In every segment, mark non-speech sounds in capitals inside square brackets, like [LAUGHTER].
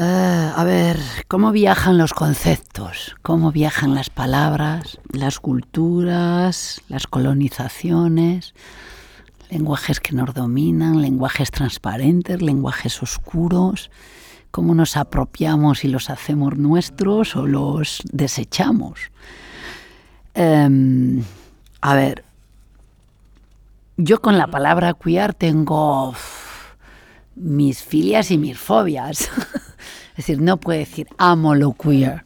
Eh, a ver, ¿cómo viajan los conceptos? ¿Cómo viajan las palabras, las culturas, las colonizaciones? Lenguajes que nos dominan, lenguajes transparentes, lenguajes oscuros. ¿Cómo nos apropiamos y los hacemos nuestros o los desechamos? Em, a ver, yo con la palabra queer tengo mis filias y mis fobias. [LAUGHS] es decir, no puedo decir amo lo queer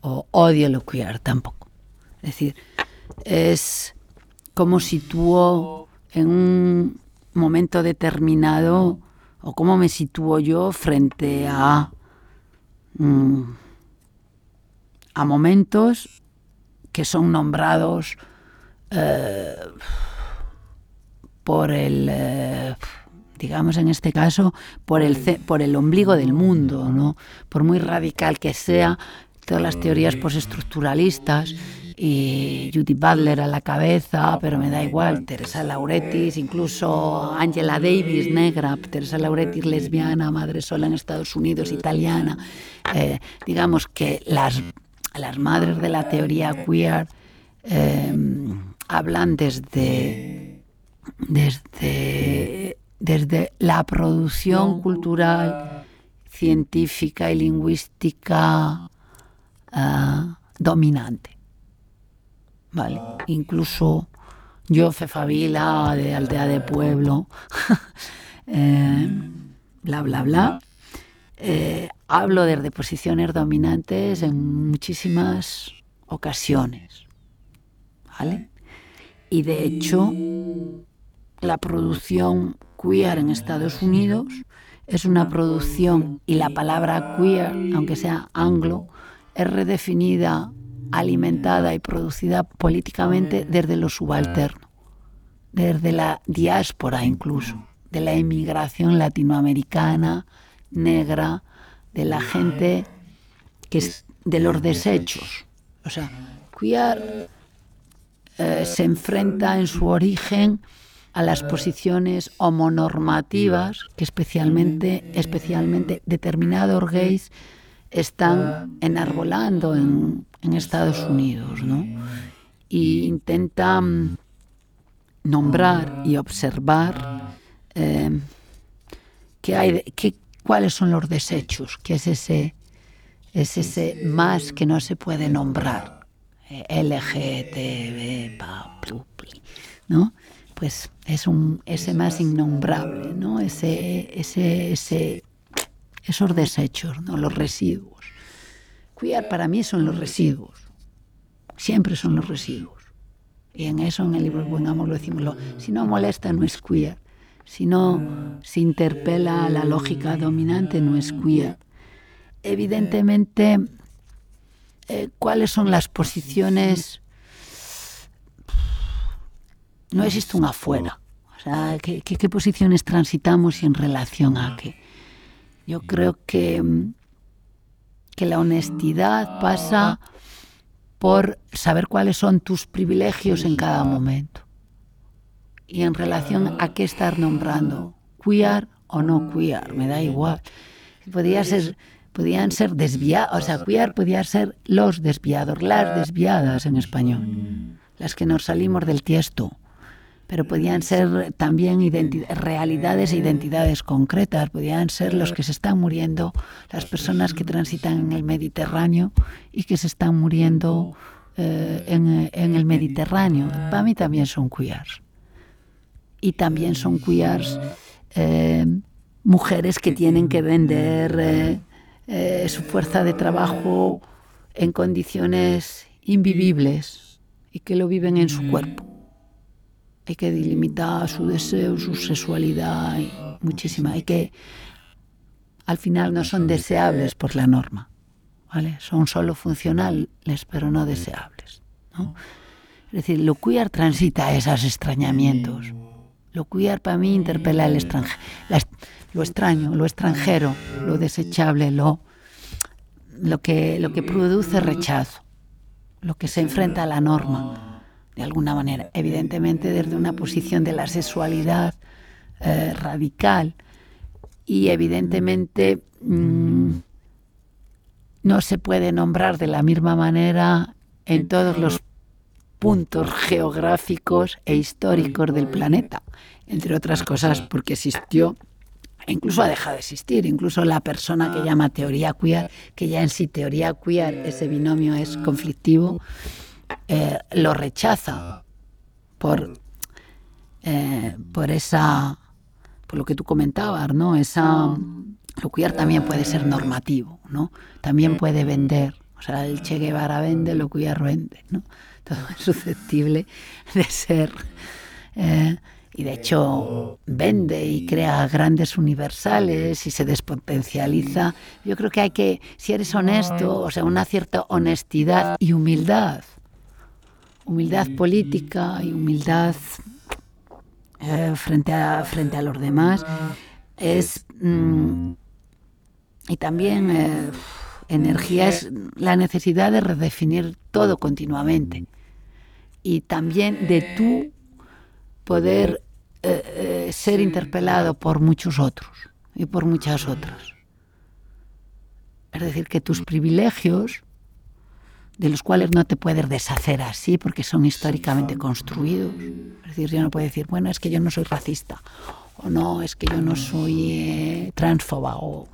o odio lo queer tampoco. Es decir, es como sitúo en un momento determinado o cómo me sitúo yo frente a, mm, a momentos que son nombrados eh, por el, eh, digamos en este caso, por el, por el ombligo del mundo, ¿no? Por muy radical que sea, todas las teorías postestructuralistas y Judy Butler a la cabeza, pero me da igual, Teresa Lauretis, incluso Angela Davis, negra, Teresa Lauretis, lesbiana, madre sola en Estados Unidos, italiana. Eh, digamos que las, las madres de la teoría queer eh, hablan desde, desde, desde la producción cultural, científica y lingüística ah, dominante. ¿vale? Incluso yo, Fefavila, de aldea de pueblo, [LAUGHS] eh, bla, bla, bla, eh, hablo desde posiciones dominantes en muchísimas ocasiones, ¿vale? Y de hecho, la producción queer en Estados Unidos es una producción, y la palabra queer, aunque sea anglo, es redefinida alimentada y producida políticamente desde lo subalterno, desde la diáspora incluso, de la emigración latinoamericana, negra, de la gente que es de los desechos. O sea, queer eh, se enfrenta en su origen a las posiciones homonormativas que especialmente, especialmente determinados gays están enarbolando en, en Estados Unidos, ¿no? Y intentan nombrar y observar eh, qué hay, qué, cuáles son los desechos, qué es ese, es ese más que no se puede nombrar. Eh, LGTB, ¿no? Pues es un ese más innombrable, ¿no? Ese, ese, ese, esos desechos, ¿no? Los residuos. Queer para mí son los residuos, siempre son los residuos. Y en eso en el libro buen amor lo decimos, si no molesta no es queer, si no se interpela la lógica dominante no es queer. Evidentemente, eh, ¿cuáles son las posiciones? No existe un afuera. O sea, ¿qué, qué posiciones transitamos y en relación a qué? Yo creo que mm, que la honestidad pasa por saber cuáles son tus privilegios en cada momento. Y en relación a qué estar nombrando, queer o no queer, me da igual. Podría ser, podían ser desviados, o sea, queer podía ser los desviados, las desviadas en español, las que nos salimos del tiesto pero podían ser también realidades e identidades concretas, podían ser los que se están muriendo, las personas que transitan en el Mediterráneo y que se están muriendo eh, en, el Mediterráneo. Para mí también son queers. Y también son queers eh, mujeres que tienen que vender eh, su fuerza de trabajo en condiciones invivibles y que lo viven en su cuerpo hay que delimitar su deseo, su sexualidad, y muchísima. Hay que, al final no son deseables por la norma, ¿vale? Son solo funcionales, pero no deseables, ¿no? Es decir, lo queer transita esos extrañamientos. Lo queer para mí interpela el extranjero, lo extraño, lo extranjero, lo desechable, lo, lo, que, lo que produce rechazo, lo que se enfrenta a la norma de alguna manera, evidentemente desde una posición de la sexualidad eh, radical. Y evidentemente mm, no se puede nombrar de la misma manera en todos los puntos geográficos e históricos del planeta, entre otras cosas porque existió incluso ha dejado de existir, incluso la persona que llama teoría queer, que ya en sí teoría queer, ese binomio es conflictivo, eh, lo rechaza por, eh, por esa, por lo que tú comentabas, ¿no? Esa, lo queer también puede ser normativo, ¿no? También puede vender, o sea, el Che Guevara vende, lo queer vende, ¿no? [LAUGHS] Todo es susceptible de ser... Eh, y de hecho vende y crea grandes universales y se despotencializa. Yo creo que hay que, si eres honesto, o sea, una cierta honestidad y humildad, humildad política y humildad eh, frente, a, frente a los demás, es... Mm, y también eh, energía es la necesidad de redefinir todo continuamente. Y también de tú poder eh, ser interpelado por muchos otros y por muchas otras. Es decir, que tus privilegios, de los cuales no te puedes deshacer así porque son históricamente construidos. Es decir, yo no puedo decir, bueno, es que yo no soy racista, o no, es que yo no soy eh, transfoba, o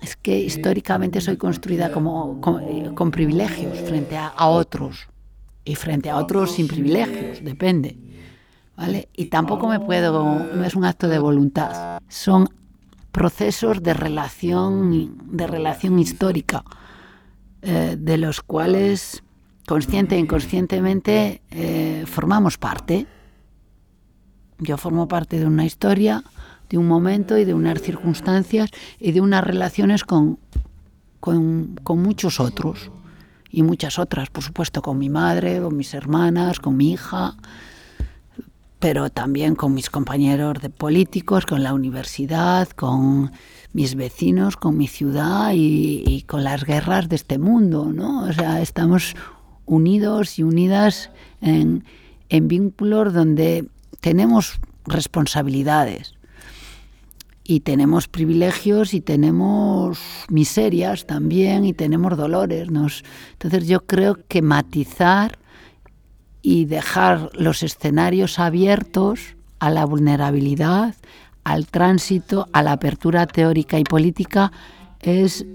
es que históricamente soy construida como, con, privilegios frente a otros y frente a otros sin privilegios, depende. Y tampoco me puedo, no es un acto de voluntad, son procesos de relación, de relación histórica, eh, de los cuales consciente e inconscientemente eh, formamos parte. Yo formo parte de una historia, de un momento y de unas circunstancias y de unas relaciones con, con, con muchos otros y muchas otras, por supuesto, con mi madre, con mis hermanas, con mi hija, pero también con mis compañeros de políticos, con la universidad, con mis vecinos, con mi ciudad y, con las guerras de este mundo, ¿no? O sea, estamos unidos y unidas en, en vínculos donde tenemos responsabilidades y tenemos privilegios y tenemos miserias también y tenemos dolores. Nos, entonces yo creo que matizar y dejar los escenarios abiertos a la vulnerabilidad, al tránsito, a la apertura teórica y política es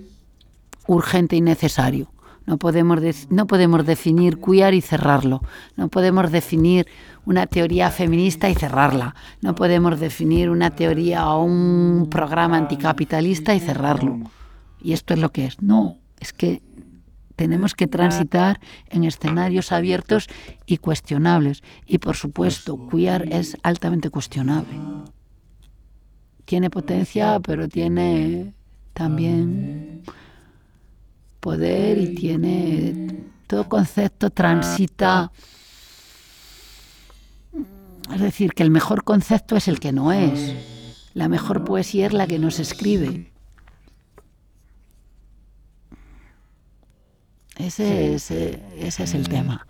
urgente y necesario. No podemos, no podemos definir queer y cerrarlo. No podemos definir una teoría feminista y cerrarla. No podemos definir una teoría o un programa anticapitalista y cerrarlo. Y esto es lo que es. No, es que tenemos que transitar en escenarios abiertos y cuestionables. Y por supuesto, queer es altamente cuestionable. Tiene potencia, pero tiene también poder y tiene todo concepto transita. Es decir, que el mejor concepto es el que no es. La mejor poesía es la que no se escribe. Ese, es, ese es el tema.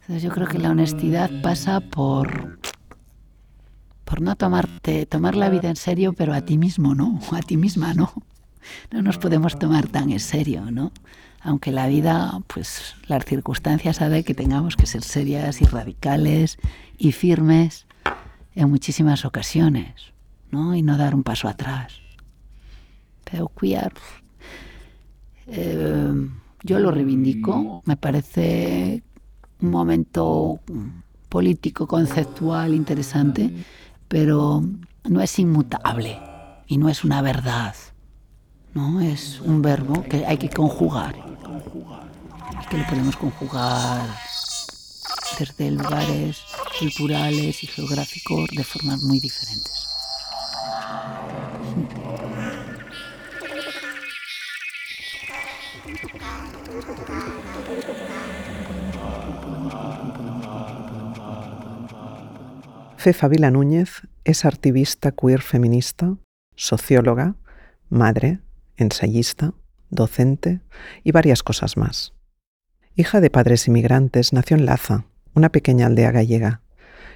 Entonces yo creo que la honestidad pasa por, por no tomarte, tomar la vida en serio, pero a ti mismo, ¿no? [LAUGHS] A ti misma, ¿no? No nos podemos tomar tan en serio, ¿no? Aunque la vida, pues las circunstancias saben que tengamos que ser serias y radicales y firmes en muchísimas ocasiones, ¿no? Y no dar un paso atrás. Pero cuidar... Eh, yo lo reivindico, me parece un momento político, conceptual, interesante, pero no es inmutable y no es una verdad. ¿no? Es un verbo que hay que conjugar. que lo podemos conjugar desde lugares culturales y geográficos de formas muy diferentes. Fefa Vila Núñez es activista queer feminista, socióloga, madre, ensayista, docente y varias cosas más. Hija de padres inmigrantes, nació en Laza, una pequeña aldea gallega,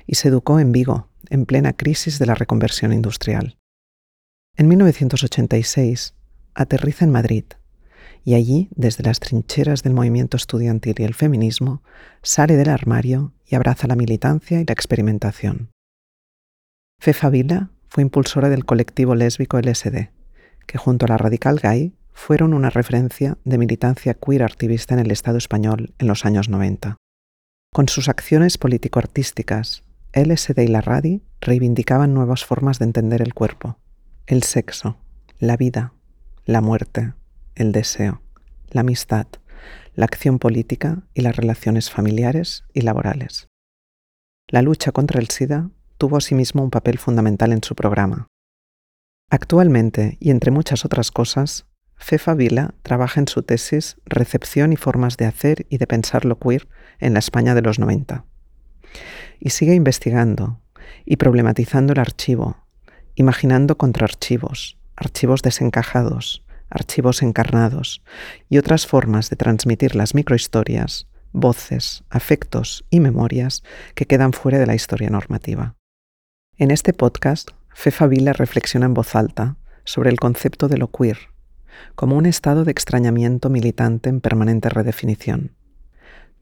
y se educó en Vigo, en plena crisis de la reconversión industrial. En 1986 aterriza en Madrid y allí, desde las trincheras del movimiento estudiantil y el feminismo, sale del armario y abraza la militancia y la experimentación. Fefa Vila fue impulsora del colectivo lésbico LSD, que junto a la radical gay fueron una referencia de militancia queer activista en el Estado español en los años 90. Con sus acciones político-artísticas, LSD y la RADI reivindicaban nuevas formas de entender el cuerpo, el sexo, la vida, la muerte, el deseo, la amistad, la acción política y las relaciones familiares y laborales. La lucha contra el SIDA tuvo asimismo un papel fundamental en su programa. Actualmente, y entre muchas otras cosas, Fefa Vila trabaja en su tesis Recepción y formas de hacer y de pensar lo queer en la España de los 90. Y sigue investigando y problematizando el archivo, imaginando contraarchivos, archivos desencajados, archivos encarnados y otras formas de transmitir las microhistorias, voces, afectos y memorias que quedan fuera de la historia normativa. En este podcast, Fefa Vila reflexiona en voz alta sobre el concepto de lo queer, como un estado de extrañamiento militante en permanente redefinición.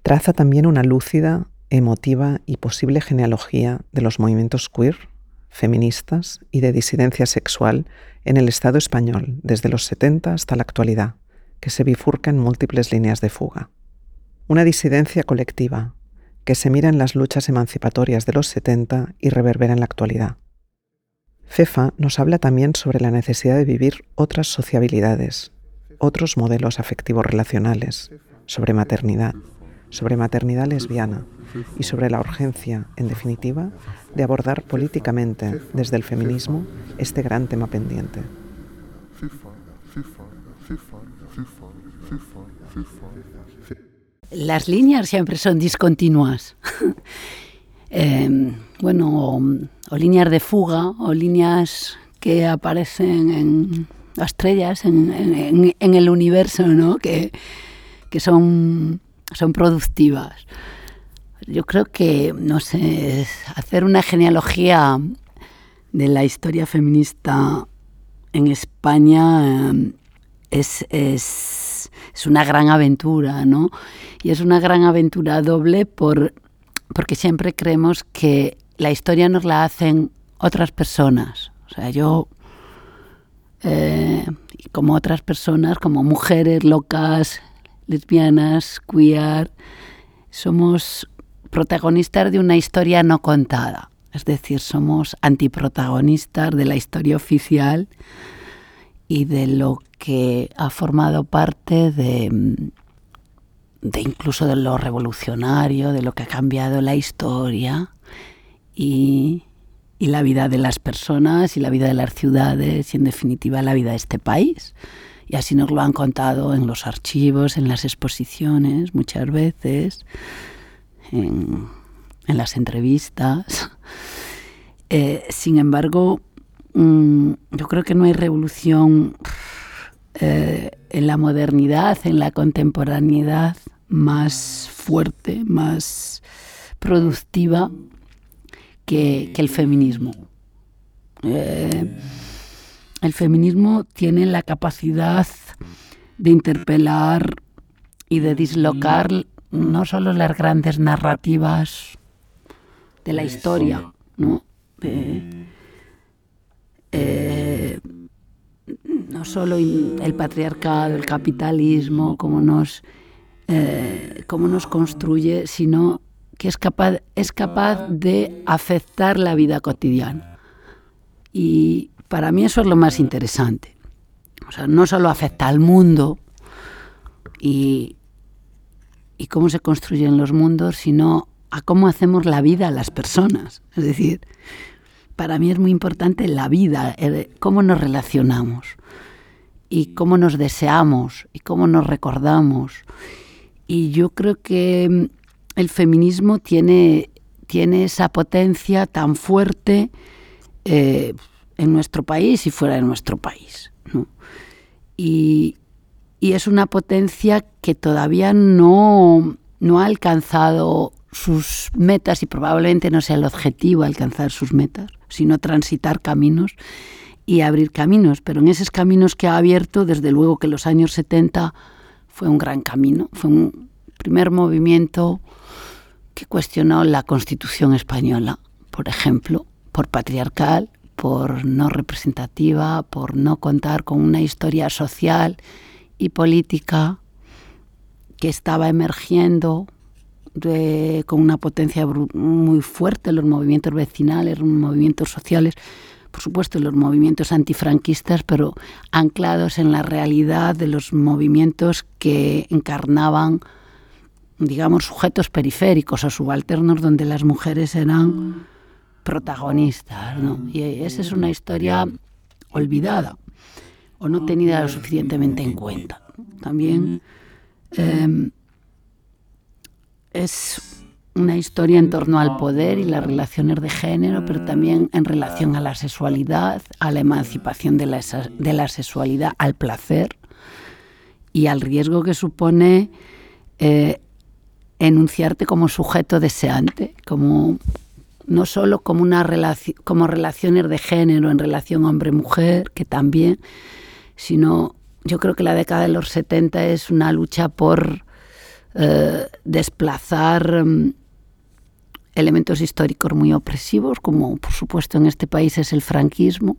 Traza también una lúcida, emotiva y posible genealogía de los movimientos queer, feministas y de disidencia sexual en el Estado español desde los 70 hasta la actualidad, que se bifurca en múltiples líneas de fuga. Una disidencia colectiva que se mira en las luchas emancipatorias de los 70 y reverbera en la actualidad. Fefa nos habla también sobre la necesidad de vivir otras sociabilidades, otros modelos afectivos relacionales, sobre maternidad, sobre maternidad lesbiana y sobre la urgencia, en definitiva, de abordar políticamente desde el feminismo este gran tema pendiente. Las líneas siempre son discontinuas. [LAUGHS] Em, bueno, o, líneas de fuga o líneas que aparecen en las estrellas, en, el universo, ¿no? que, que son, son productivas. Yo creo que, no sé, hacer una genealogía de la historia feminista en España em, es, es, es, una gran aventura, ¿no? Y es una gran aventura doble por, porque siempre creemos que la historia nos la hacen otras personas. O sea, yo, eh, como otras personas, como mujeres locas, lesbianas, queer, somos protagonistas de una historia no contada. Es decir, somos antiprotagonistas de la historia oficial y de lo que ha formado parte de, de incluso de lo revolucionario, de lo que ha cambiado la historia y, y la vida de las personas y la vida de las ciudades y en definitiva la vida de este país. Y así nos lo han contado en los archivos, en las exposiciones, muchas veces en, las entrevistas. Eh, sin embargo, mm, yo creo que no hay revolución eh, en la modernidad, en la contemporaneidad más fuerte, más productiva que, el feminismo. Eh, el feminismo tiene la capacidad de interpelar y de dislocar no solo las grandes narrativas de la historia, ¿no? Eh, no solo el patriarcado, el capitalismo, cómo nos, eh, cómo nos construye, sino que es capaz, es capaz de afectar la vida cotidiana. Y para mí eso es lo más interesante. O sea, no solo afecta al mundo y, y cómo se construyen los mundos, sino a cómo hacemos la vida a las personas. Es decir, para mí es muy importante la vida, cómo nos relacionamos y cómo nos deseamos y cómo nos recordamos. Y yo creo que mm, el feminismo tiene, tiene esa potencia tan fuerte eh, en nuestro país y fuera de nuestro país. Y, y es una potencia que todavía no, no ha alcanzado sus metas y probablemente no sea el objetivo alcanzar sus metas, sino transitar caminos. y abrir caminos, pero en esos caminos que ha abierto, desde luego que los años 70 fue un gran camino, fue un primer movimiento que cuestionó la Constitución española, por ejemplo, por patriarcal, por no representativa, por no contar con una historia social y política que estaba emergiendo con una potencia muy fuerte, los movimientos vecinales, los movimientos sociales, por supuesto los movimientos antifranquistas, pero anclados en la realidad de los movimientos que encarnaban, digamos, sujetos periféricos o subalternos donde las mujeres eran protagonistas. Y esa es una historia olvidada o no tenida lo suficientemente en cuenta. También em, es una historia en torno al poder y las relaciones de género, pero también en relación a la sexualidad, a la emancipación de la, de la sexualidad, al placer y al riesgo que supone eh, enunciarte como sujeto deseante, como no solo como una como relaciones de género en relación hombre-mujer, que también, sino yo creo que la década de los 70 es una lucha por eh, desplazar mm, elementos históricos muy opresivos, como por supuesto en este país es el franquismo,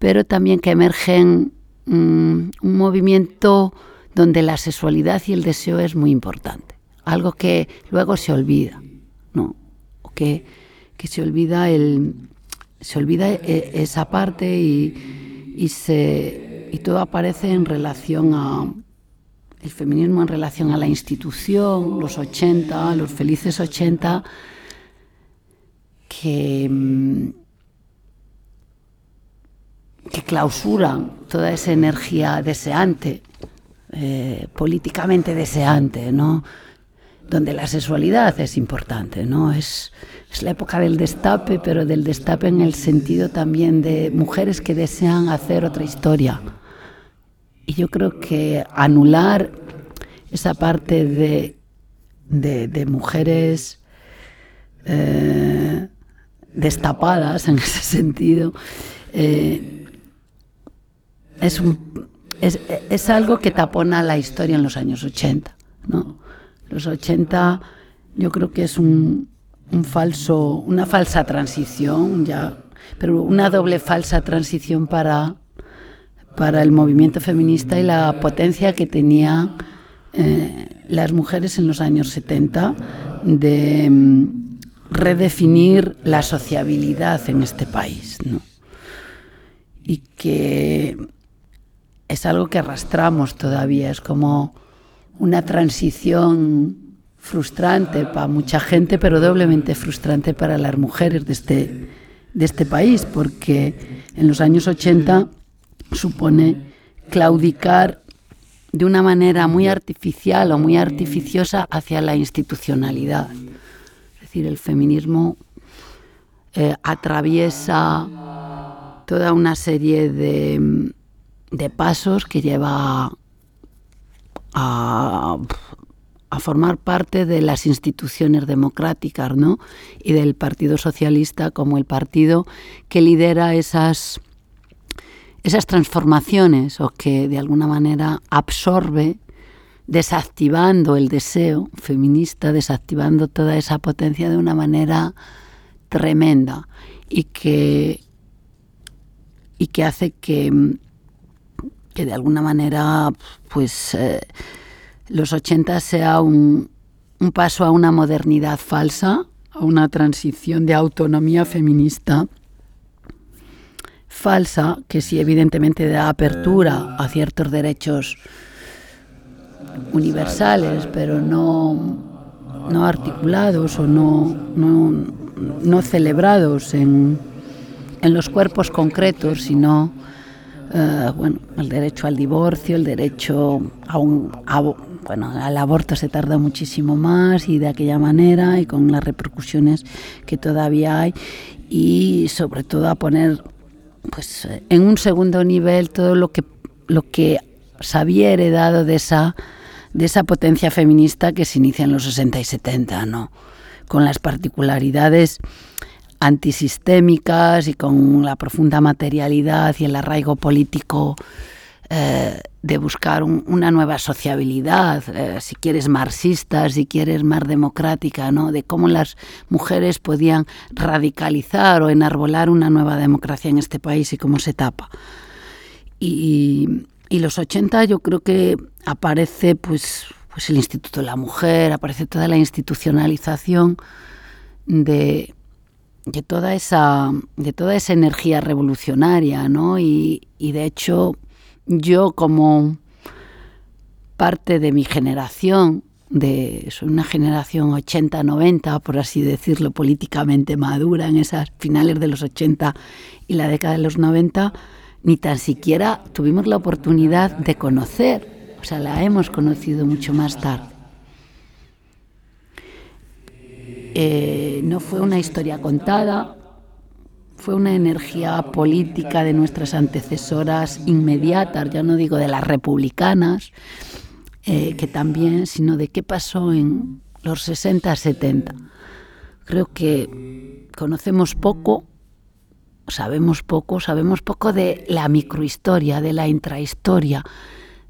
pero también que emergen mm, un movimiento donde la sexualidad y el deseo es muy importante, algo que luego se olvida, ¿no? que, que se olvida el se olvida e, esa parte y, y, se, y todo aparece en relación a, el feminismo en relación a la institución, los 80, los felices 80, que, mm, que clausuran toda esa energía deseante, eh, políticamente deseante, ¿no? donde la sexualidad es importante, ¿no? Es, es la época del destape, pero del destape en el sentido también de mujeres que desean hacer otra historia y yo creo que anular esa parte de, de, mujeres eh, destapadas en [LAUGHS] ese sentido eh, es, es, es, algo que tapona la historia en los años 80. ¿no? Los 80 yo creo que es un, un falso, una falsa transición, ya, pero una doble falsa transición para para el movimiento feminista y la potencia que tenía eh, las mujeres en los años 70 de mm, redefinir la sociabilidad en este país. Y que es algo que arrastramos todavía, es como una transición frustrante para mucha gente, pero doblemente frustrante para las mujeres de este, de este país, porque en los años 80 supone claudicar de una manera muy artificial o muy artificiosa hacia la institucionalidad. Es decir, el feminismo eh, atraviesa toda una serie de, de pasos que lleva a, a, formar parte de las instituciones democráticas ¿no? y del Partido Socialista como el partido que lidera esas esas transformaciones o que de alguna manera absorbe desactivando el deseo feminista, desactivando toda esa potencia de una manera tremenda y que, y que hace que, que de alguna manera pues eh, los 80 sea un, un paso a una modernidad falsa, a una transición de autonomía feminista falsa, que sí evidentemente da apertura a ciertos derechos universales, pero no, no articulados o no, no, celebrados en, en, los cuerpos concretos, sino eh, bueno, el derecho al divorcio, el derecho a un... bueno, al aborto se tarda muchísimo más y de aquella manera y con las repercusiones que todavía hay y sobre todo a poner pues eh, en un segundo nivel todo lo que lo que se había heredado de esa de esa potencia feminista que se inicia en los 60 y 70, ¿no? Con las particularidades antisistémicas y con la profunda materialidad y el arraigo político eh, de buscar una nueva sociabilidad, eh, si quieres marxista, si quieres más democrática, ¿no? de cómo las mujeres podían radicalizar o enarbolar una nueva democracia en este país y cómo se tapa. Y, y los 80 yo creo que aparece pues, pues el Instituto de la Mujer, aparece toda la institucionalización de, de toda esa, de toda esa energía revolucionaria, ¿no? Y, de hecho, yo como parte de mi generación, de, soy una generación 80-90, por así decirlo, políticamente madura en esas finales de los 80 y la década de los 90, ni tan siquiera tuvimos la oportunidad de conocer, o sea, la hemos conocido mucho más tarde. Eh, no fue una historia contada, fue una energía política de nuestras antecesoras inmediatas, ya no digo de las republicanas, eh, que también, sino de qué pasó en los 60, 70. Creo que conocemos poco, sabemos poco, sabemos poco de la microhistoria, de la intrahistoria,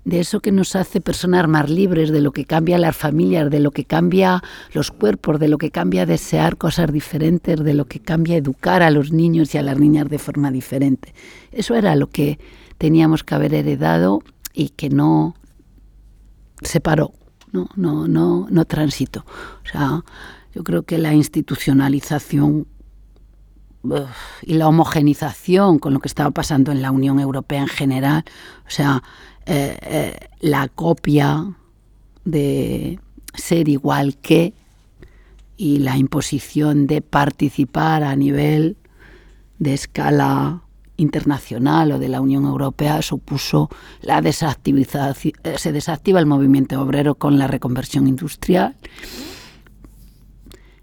de eso que nos hace personas más libres, de lo que cambia las familias, de lo que cambia los cuerpos, de lo que cambia desear cosas diferentes, de lo que cambia educar a los niños y a las niñas de forma diferente. Eso era lo que teníamos que haber heredado y que no se paró, no, no, no, no transito. O sea, yo creo que la institucionalización y la homogenización con lo que estaba pasando en la Unión Europea en general, o sea, la copia de ser igual que y la imposición de participar a nivel de escala internacional o de la Unión Europea supuso la desactivación, eh, se desactiva el movimiento obrero con la reconversión industrial,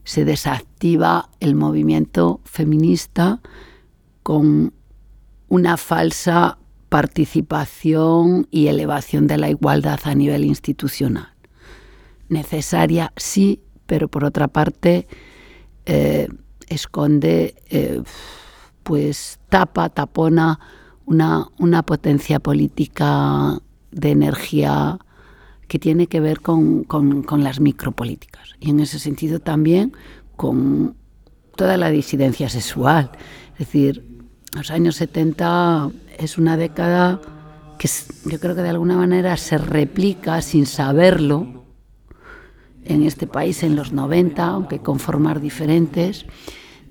se desactiva el movimiento feminista con una falsa participación y elevación de la igualdad a nivel institucional. Necesaria, sí, pero por otra parte eh, esconde, eh, pues tapa, tapona una, una potencia política de energía que tiene que ver con, con, las micropolíticas. Y en ese sentido también con toda la disidencia sexual. Es decir, los años 70 es una década que yo creo que de alguna manera se replica sin saberlo en este país en los 90, aunque con formas diferentes,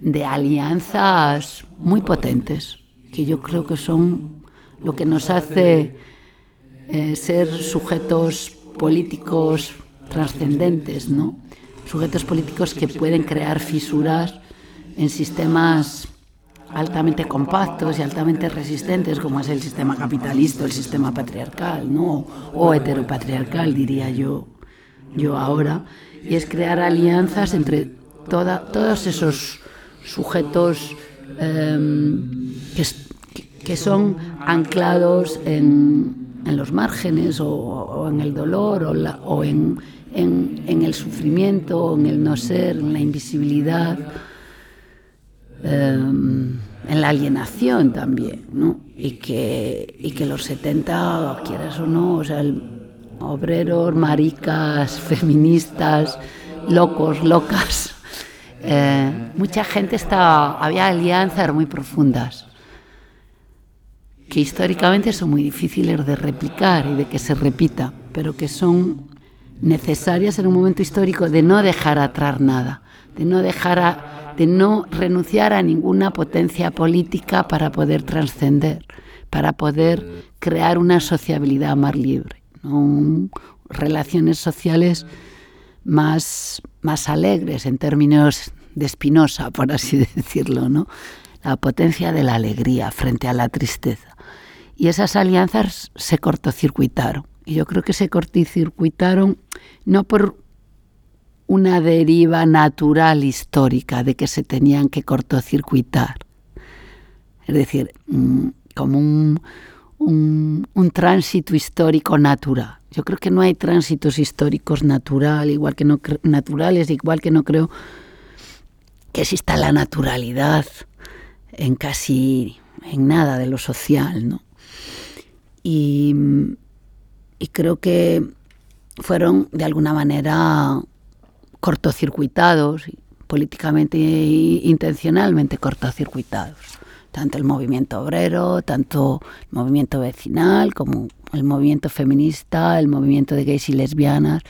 de alianzas muy potentes, que yo creo que son lo que nos hace eh, ser sujetos políticos trascendentes, ¿no? Sujetos políticos que pueden crear fisuras en sistemas altamente compactos y altamente resistentes como es el sistema capitalista, el sistema patriarcal, ¿no? o heteropatriarcal, diría yo, yo ahora, y es crear alianzas entre todos esos sujetos em, que, son anclados en, los márgenes o, en el dolor o, o en, en, el sufrimiento, o en el no ser, en la invisibilidad. Em, en la alienación también, ¿no? Y que, y que los 70, quieras o no, o sea, obreros, maricas, [LAUGHS] feministas, locos, locas, [LAUGHS] eh, mucha gente estaba, había alianzas muy profundas que históricamente son muy difíciles de replicar y de que se repita, pero que son necesarias en un momento histórico de no dejar atrás nada, de no dejar a, de no renunciar a ninguna potencia política para poder trascender, para poder crear una sociabilidad más libre, relaciones sociales más, más alegres en términos de Spinoza, por así [LAUGHS] decirlo, ¿no? la potencia de la alegría frente a la tristeza. Y esas alianzas se cortocircuitaron. Y yo creo que se cortocircuitaron no por una deriva natural histórica de que se tenían que cortocircuitar. Es decir, mm, como un, un, tránsito histórico natural. Yo creo que no hay tránsitos históricos natural, igual que no naturales, igual que no creo que exista la naturalidad en casi en nada de lo social, ¿no? Y, y creo que fueron de alguna manera cortocircuitados, políticamente e intencionalmente cortocircuitados. Tanto el movimiento obrero, tanto el movimiento vecinal, como el movimiento feminista, el movimiento de gays y lesbianas,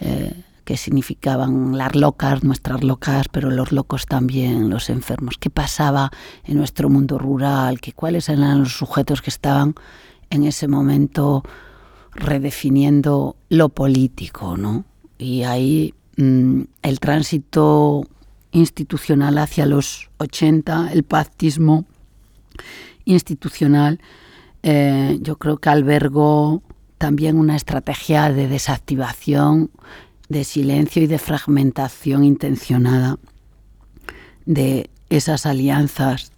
eh, que significaban las locas, nuestras locas, pero los locos también, los enfermos. ¿Qué pasaba en nuestro mundo rural? ¿Qué, ¿Cuáles eran los sujetos que estaban en ese momento redefiniendo lo político? ¿no? Y ahí mm, el tránsito institucional hacia los 80, el pactismo institucional, eh, yo creo que albergó también una estrategia de desactivación, de silencio y de fragmentación intencionada de esas alianzas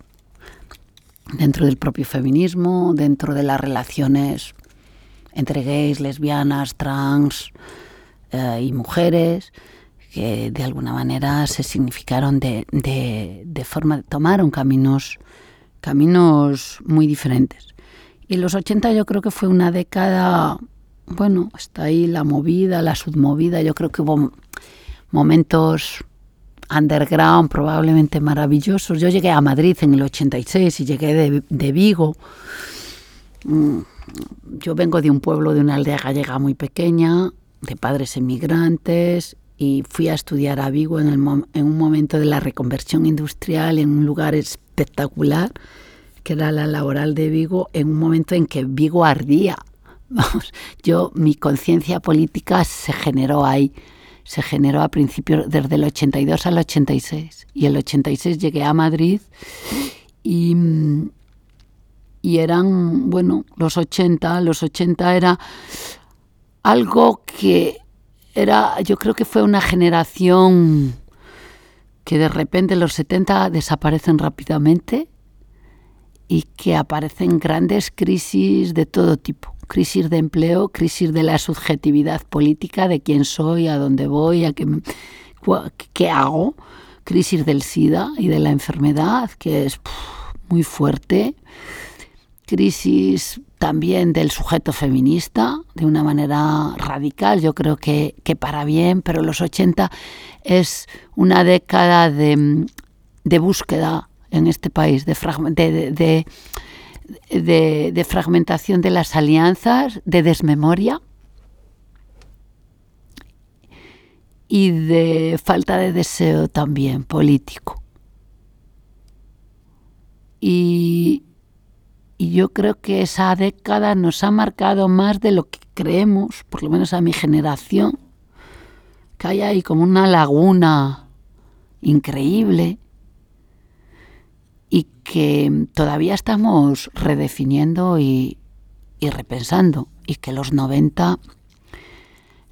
dentro del propio feminismo, dentro de las relaciones entre gays, lesbianas, trans eh, y mujeres, que de alguna manera se significaron de, de, forma, tomaron caminos, caminos muy diferentes. Y los 80 yo creo que fue una década, bueno, está ahí la movida, la submovida, yo creo que hubo momentos underground probablemente maravillosos. Yo llegué a Madrid en el 86 y llegué de, de Vigo. Mm, yo vengo de un pueblo, de una aldea gallega muy pequeña, de padres emigrantes, y fui a estudiar a Vigo en, un momento de la reconversión industrial, en un lugar espectacular, que era la laboral de Vigo, en un momento en que Vigo ardía. [LAUGHS] Vamos, yo, mi conciencia política se generó ahí, se generó a principios, desde el 82 al 86. Y el 86 llegué a Madrid y, y eran, bueno, los 80, los 80 era algo que era, yo creo que fue una generación que de repente los 70 desaparecen rápidamente y que aparecen grandes crisis de todo tipo. Crisis de empleo, crisis de la subjetividad política, de quién soy, a dónde voy, a qué, qué hago. Crisis del SIDA y de la enfermedad, que es muy fuerte. Crisis también del sujeto feminista de una manera radical, yo creo que, para bien, pero los 80 es una década de, búsqueda en este país, de, de, de, fragmentación de las alianzas, de desmemoria y de falta de deseo también político. Y, y yo creo que esa década nos ha marcado más de lo que creemos, por lo menos a mi generación, que hay ahí como una laguna increíble y que todavía estamos redefiniendo y, repensando y que los 90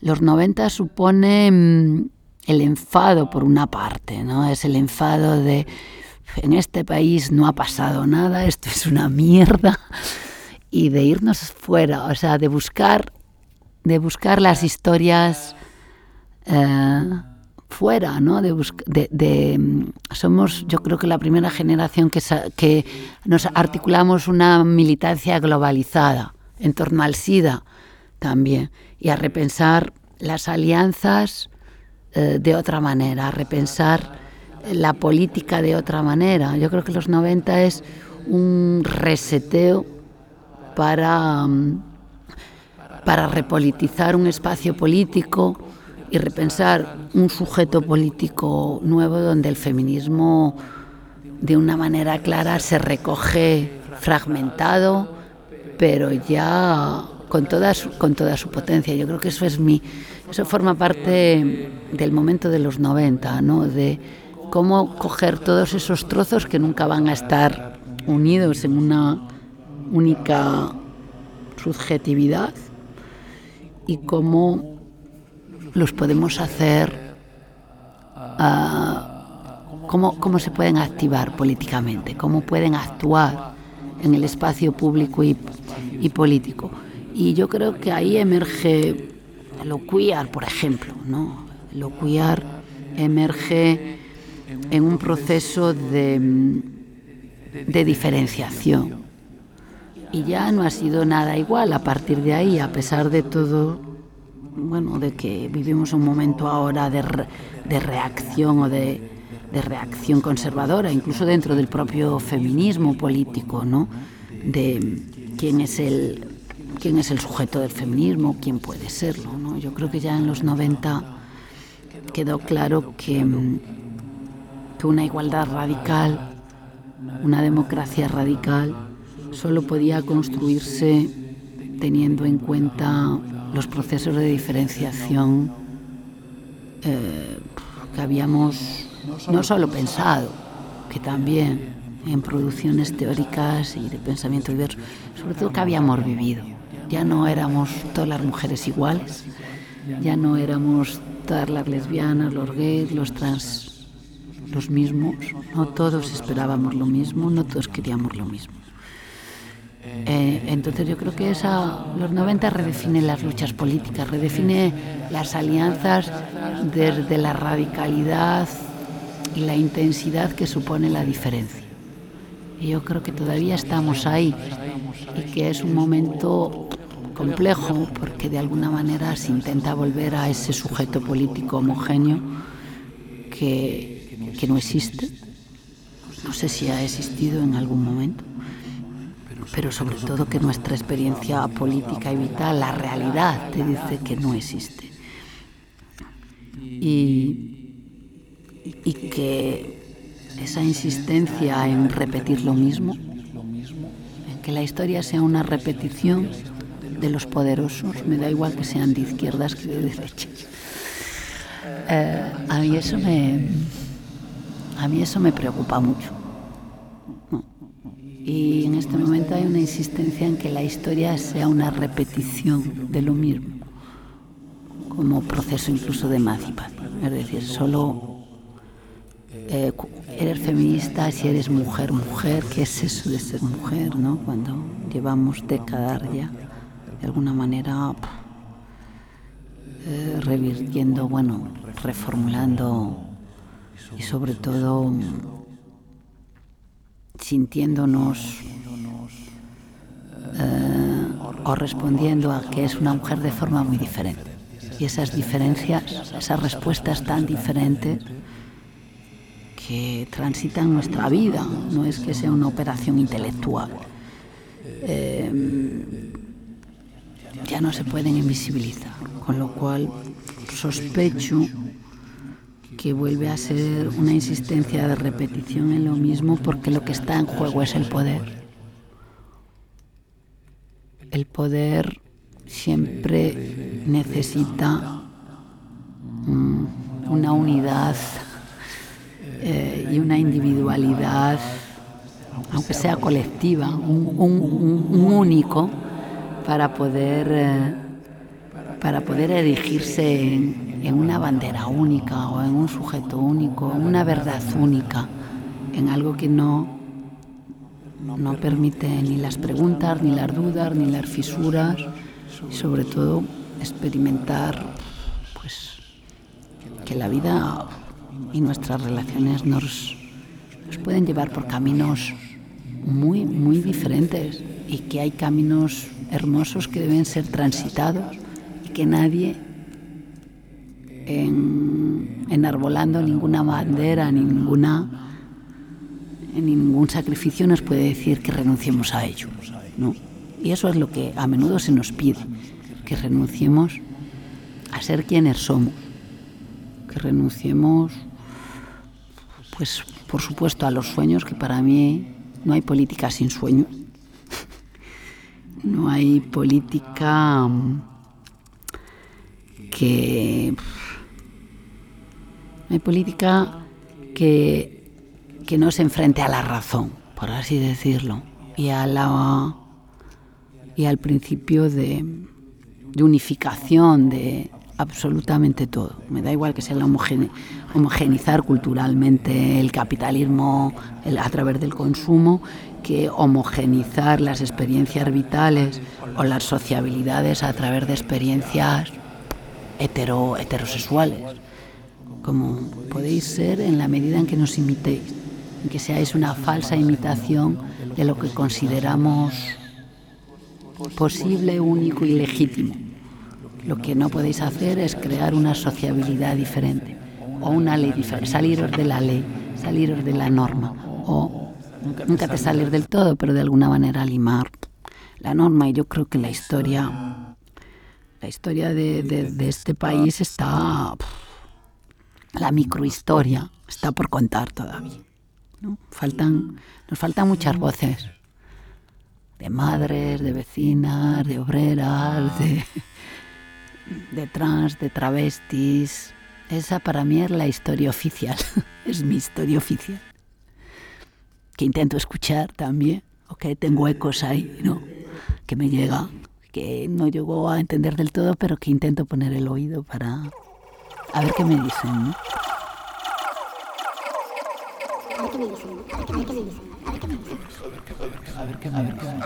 los 90 suponen el enfado por una parte, ¿no? Es el enfado de en este país no ha pasado nada, esto es una mierda, y de irnos fuera, o sea, de buscar, de buscar las historias eh, fuera, ¿no? De, de, mm, somos, yo creo que la primera generación que, que nos articulamos una militancia globalizada en torno al SIDA también, y a repensar las alianzas eh, de otra manera, a repensar la política de otra manera. Yo creo que los 90 es un reseteo para, mm, para repolitizar un espacio político y repensar un sujeto político nuevo donde el feminismo de una manera clara se recoge fragmentado, pero ya con toda su, con toda su potencia. Yo creo que eso es mi eso forma parte del momento de los 90, ¿no? De cómo coger todos esos trozos que nunca van a estar unidos en una única subjetividad y cómo los podemos hacer, uh, cómo, cómo se pueden activar políticamente, cómo pueden actuar en el espacio público y, político. Y yo creo que ahí emerge lo queer, por ejemplo, ¿no? Lo queer emerge en un proceso de, de diferenciación. Y ya no ha sido nada igual a partir de ahí, a pesar de todo, bueno, de que vivimos un momento ahora de, de reacción o de, de, reacción conservadora, incluso dentro del propio feminismo político, ¿no? De quién es el quién es el sujeto del feminismo, quién puede serlo, ¿no? Yo creo que ya en los 90 quedó claro que, que una igualdad radical, una democracia radical, solo podía construirse teniendo en cuenta los procesos de diferenciación eh, que habíamos no solo pensado, que también en producciones teóricas y de pensamiento diverso, sobre todo que habíamos vivido. Ya no éramos todas las mujeres iguales, ya no éramos todas las lesbianas, los gays, los trans, los mismos, no todos esperábamos lo mismo, no todos queríamos lo mismo. Eh, entonces yo creo que esa, los 90 redefine las luchas políticas, redefine las alianzas desde la radicalidad y la intensidad que supone la diferencia. Y yo creo que todavía estamos ahí y que es un momento complejo porque de alguna manera se intenta volver a ese sujeto político homogéneo que, que no existe. No sé si ha existido en algún momento pero sobre todo que nuestra experiencia política y vital, la realidad, te dice que no existe. Y, y que esa insistencia en repetir lo mismo, en que la historia sea una repetición de los poderosos, me da igual que sean de izquierdas que de derechas. Eh, a mí eso me a mí eso me preocupa mucho y en este momento hay una insistencia en que la historia sea una repetición de lo mismo, como proceso incluso de emancipación. Es decir, solo eh, eres feminista si eres mujer, mujer, ¿qué es eso de ser mujer? ¿no? Cuando llevamos décadas ya, de alguna manera, eh, revirtiendo, bueno, reformulando y sobre todo sintiéndonos eh, o respondiendo a que es una mujer de forma muy diferente. Y esas diferencias, esas respuestas tan diferentes que transitan nuestra vida, no es que sea una operación intelectual, eh, ya no se pueden invisibilizar, con lo cual sospecho que vuelve a ser una insistencia de repetición en lo mismo porque lo que está en juego es el poder. El poder siempre necesita mm, una unidad eh, y una individualidad, aunque sea colectiva, un, único, para poder, eh, para poder erigirse en, en una bandera única o en un sujeto único, en una verdad única, en algo que no, no permite ni las preguntas, ni las dudas, ni las fisuras, y sobre todo experimentar pues, que la vida y nuestras relaciones nos, nos pueden llevar por caminos muy, muy diferentes y que hay caminos hermosos que deben ser transitados y que nadie en, enarbolando ninguna bandera, ni ninguna, ningún sacrificio nos puede decir que renunciemos a ello. ¿no? Y eso es lo que a menudo se nos pide, que renunciemos a ser quienes somos, que renunciemos, pues por supuesto, a los sueños, que para mí no hay política sin sueños. [LAUGHS] No hay política mm, que hay política que, que no se enfrente a la razón, por así decirlo, y, a y al principio de, unificación de absolutamente todo. Me da igual que sea la homogenizar culturalmente el capitalismo a través del consumo, que homogenizar las experiencias vitales o las sociabilidades a través de experiencias hetero, heterosexuales como podéis ser en la medida en que nos imitéis, en que seáis una falsa imitación de lo que consideramos posible, único y legítimo. Lo que no podéis hacer es crear una sociabilidad diferente o una ley diferente, saliros de la ley, saliros de la norma o nunca te salir del todo, pero de alguna manera limar la norma. Y yo creo que la historia, la historia de, este país está, la microhistoria está por contar todavía. Faltan, nos faltan muchas voces de madres, de vecinas, de obreras, de, de trans, de travestis. Esa para mí es la historia oficial, [LAUGHS] es mi historia oficial. Que intento escuchar también, o que tengo ecos ahí, ¿no? Que me llega, que no llego a entender del todo, pero que intento poner el oído para a ver qué me dicen, ¿no? A ver qué me dicen, a ver qué me dicen, a ver qué me dicen, a ver qué me dicen.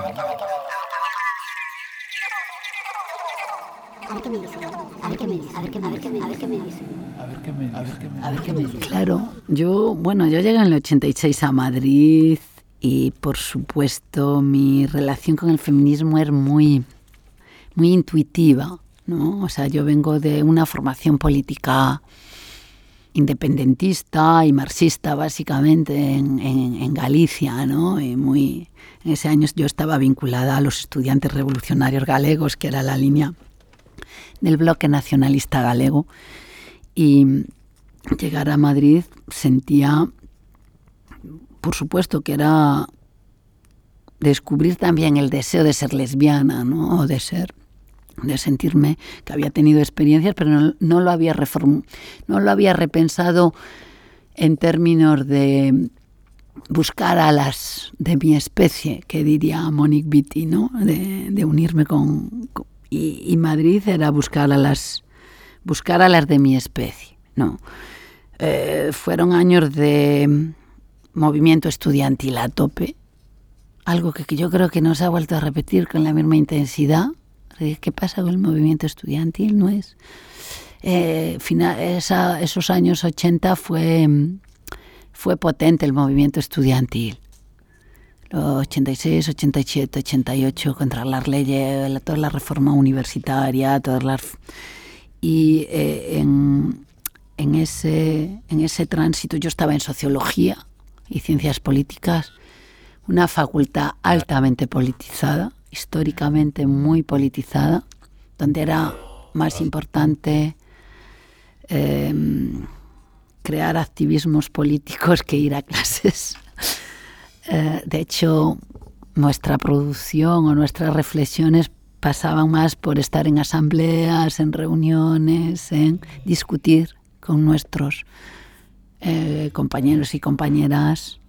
A ver qué me dicen, a ver qué me dicen, a ver qué me dicen, a ver qué me dicen. A ver qué me dicen, a ver qué me, dicen. Claro, yo, bueno, yo llegué en el 86 a Madrid y por supuesto mi relación con el feminismo es muy, muy intuitiva, ¿no? O sea, yo vengo de una formación política independentista y marxista básicamente en, en, Galicia, ¿no? Y muy, en ese año yo estaba vinculada a los estudiantes revolucionarios galegos, que era la línea del bloque nacionalista galego. Y llegar a Madrid sentía, por supuesto, que era descubrir también el deseo de ser lesbiana, ¿no? O de ser de sentirme que había tenido experiencias, pero no, lo, había no lo había repensado en términos de buscar a las de mi especie, que diría Monique Vitti, ¿no? de, unirme con, y, Madrid era buscar a las buscar a las de mi especie, ¿no? Eh, fueron años de movimiento estudiantil a tope, algo que yo creo que no se ha vuelto a repetir con la misma intensidad ¿Qué pasa con el movimiento estudiantil? No es. Eh, esos años 80 fue, fue potente el movimiento estudiantil. Los 86, 87, 88, contra las leyes, toda la reforma universitaria, todas las. Y eh, en, en, ese, en ese tránsito yo estaba en sociología y ciencias políticas, una facultad altamente politizada históricamente muy politizada, donde era más importante em, crear activismos políticos que ir a clases. [LAUGHS] Eh, de hecho, nuestra producción o nuestras reflexiones pasaban más por estar en asambleas, en reuniones, en discutir con nuestros eh, compañeros y compañeras.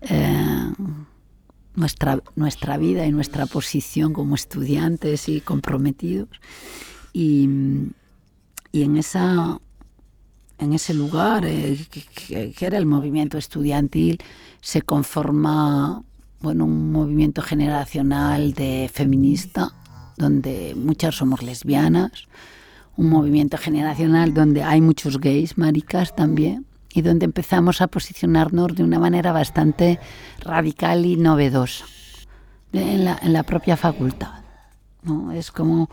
Eh, nuestra, nuestra vida y nuestra posición como estudiantes y comprometidos. Y, en, esa, en ese lugar, eh, que, era el movimiento estudiantil, se conforma bueno, un movimiento generacional de feminista, donde muchas somos lesbianas, un movimiento generacional donde hay muchos gays, maricas también, y donde empezamos a posicionarnos de una manera bastante radical y novedosa en la, propia facultad. ¿no? Es como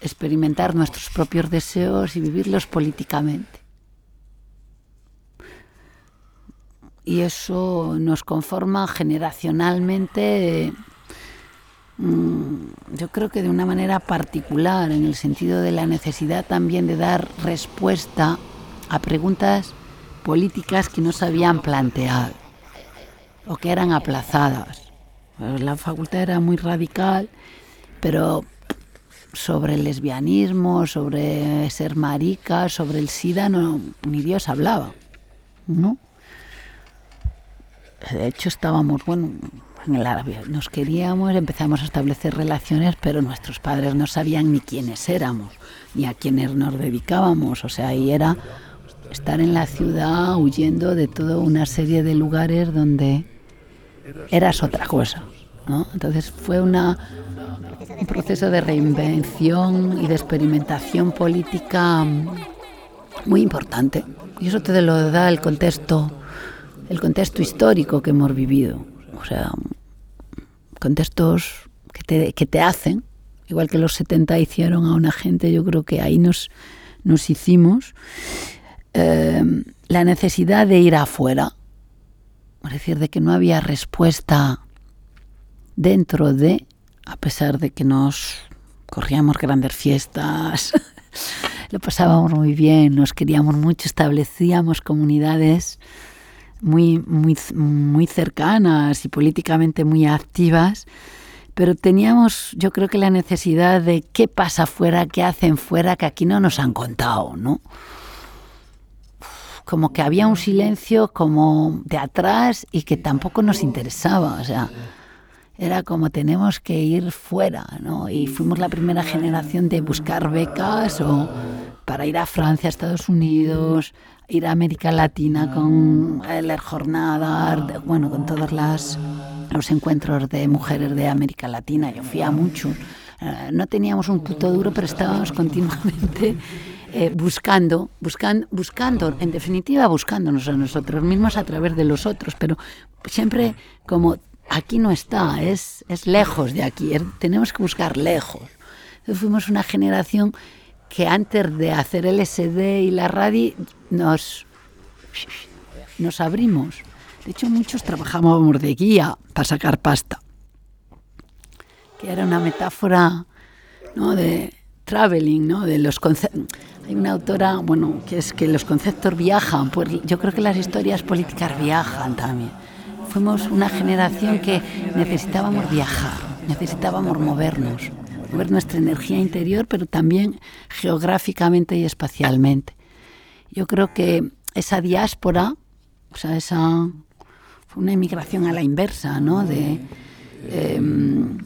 experimentar nuestros propios deseos y vivirlos políticamente. Y eso nos conforma generacionalmente, mm, yo creo que de una manera particular, en el sentido de la necesidad también de dar respuesta a preguntas políticas que no se habían planteado o que eran aplazadas. Pues la facultad era muy radical, pero sobre el lesbianismo, sobre ser marica, sobre el SIDA, no, ni Dios hablaba. ¿no? De hecho, estábamos, bueno, en el árabe, nos queríamos, empezamos a establecer relaciones, pero nuestros padres no sabían ni quiénes éramos, ni a quiénes nos dedicábamos. O sea, ahí era estar en la ciudad huyendo de toda una serie de lugares donde eras otra cosa. ¿no? Entonces fue una, un proceso de reinvención y de experimentación política muy importante. Y eso te lo da el contexto, el contexto histórico que hemos vivido. O sea, contextos que te, que te hacen, igual que los 70 hicieron a una gente, yo creo que ahí nos, nos hicimos, eh, la necesidad de ir afuera, es decir, de que no había respuesta dentro de, a pesar de que nos corríamos grandes fiestas, [LAUGHS] lo pasábamos muy bien, nos queríamos mucho, establecíamos comunidades muy, muy, muy cercanas y políticamente muy activas, pero teníamos, yo creo que la necesidad de qué pasa fuera, qué hacen fuera, que aquí no nos han contado, ¿no? Como que había un silencio como de atrás y que tampoco nos interesaba, o sea, era como tenemos que ir fuera, ¿no? Y fuimos la primera generación de buscar becas o para ir a Francia, a Estados Unidos, ir a América Latina con las jornadas, bueno, con todos las, los encuentros de mujeres de América Latina. Yo fui a muchos. Eh, no teníamos un puto duro, pero estábamos continuamente eh, buscando, buscando, buscando, en definitiva buscándonos a nosotros mismos a través de los otros, pero siempre como aquí no está, es, es lejos de aquí, tenemos que buscar lejos. Entonces fuimos una generación que antes de hacer el SD y la radio nos, nos abrimos. De hecho, muchos trabajábamos de guía para sacar pasta, que era una metáfora ¿no? de traveling, ¿no? de los Hay una autora, bueno, que es que los conceptos viajan, pues yo creo que las historias políticas viajan también fuimos una generación que necesitábamos viajar, necesitábamos movernos, mover nuestra energía interior, pero también geográficamente y espacialmente. Yo creo que esa diáspora, o sea, esa fue una inmigración a la inversa, ¿no? De, em,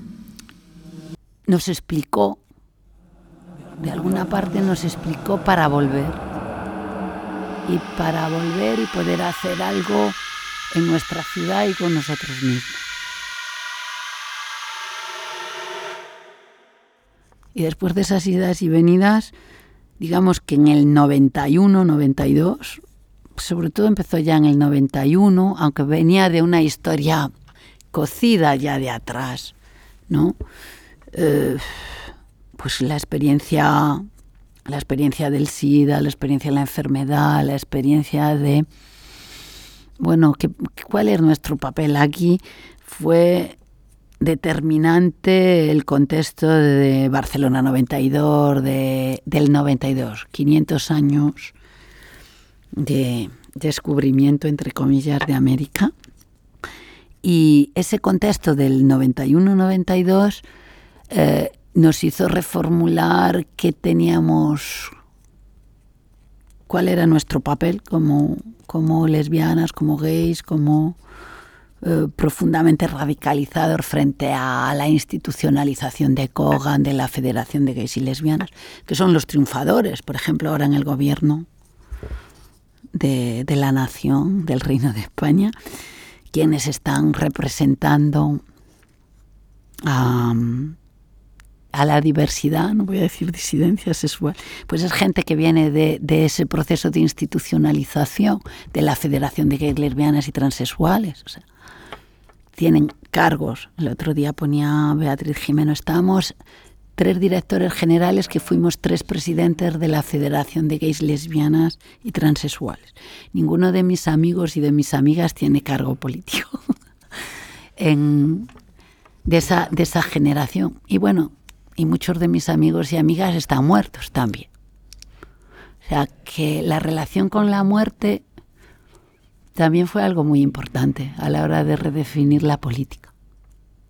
nos explicó, de alguna parte nos explicó para volver. Y para volver y poder hacer algo en nuestra ciudad y con nosotros mismos. Y después de esas idas y venidas, digamos que en el 91, 92, sobre todo empezó ya en el 91, aunque venía de una historia cocida ya de atrás, ¿no? Eh, pues la experiencia, la experiencia del SIDA, la experiencia de la enfermedad, la experiencia de bueno, ¿cuál es nuestro papel aquí? Fue determinante el contexto de Barcelona 92, de, del 92, 500 años de descubrimiento, entre comillas, de América. Y ese contexto del 91-92 eh, nos hizo reformular qué teníamos, cuál era nuestro papel como, como lesbianas, como gays, como eh, profundamente radicalizados frente a la institucionalización de Kogan, de la Federación de Gays y Lesbianas, que son los triunfadores, por ejemplo, ahora en el gobierno de, la nación, del Reino de España, quienes están representando a, a la diversidad, no voy a decir disidencia sexual, pues es gente que viene de, ese proceso de institucionalización de la Federación de Gays, Lesbianas y Transexuales. O sea, tienen cargos. El otro día ponía Beatriz Jimeno, estamos tres directores generales que fuimos tres presidentes de la Federación de Gays, Lesbianas y Transexuales. Ninguno de mis amigos y de mis amigas tiene cargo político [LAUGHS] en, de, esa, de esa generación. Y bueno, y muchos de mis amigos y amigas están muertos también. O sea que la relación con la muerte también fue algo muy importante a la hora de redefinir la política.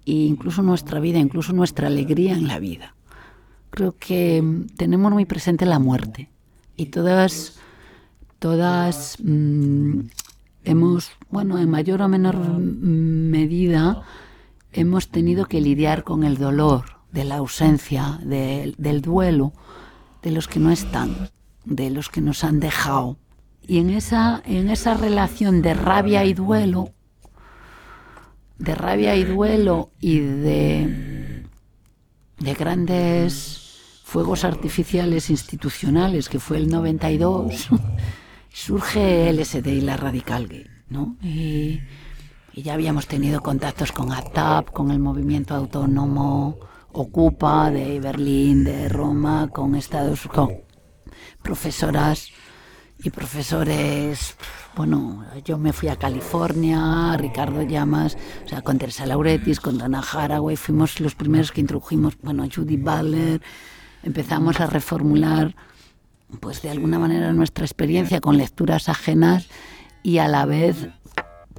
E incluso nuestra vida, incluso nuestra alegría en la vida. Creo que tenemos muy presente la muerte y todas, todas mm, hemos, bueno, en mayor o menor medida, hemos tenido que lidiar con el dolor de la ausencia, del duelo, de los que no están, de los que nos han dejado. Y en esa, en esa relación de rabia y duelo, de rabia y duelo y de, de grandes fuegos artificiales institucionales, que fue el 92, [LAUGHS] surge LSD y la Radical Gay, ¿no? Y, ya habíamos tenido contactos con ATAP, con el movimiento autónomo Ocupa de Berlín, de Roma, con Estados con profesoras y profesores. Bueno, yo me fui a California, Ricardo Llamas, o sea, con Teresa Lauretis, con Dana Haraway, fuimos los primeros que introdujimos, bueno, Judy Butler, empezamos a reformular pues de alguna manera nuestra experiencia con lecturas ajenas y a la vez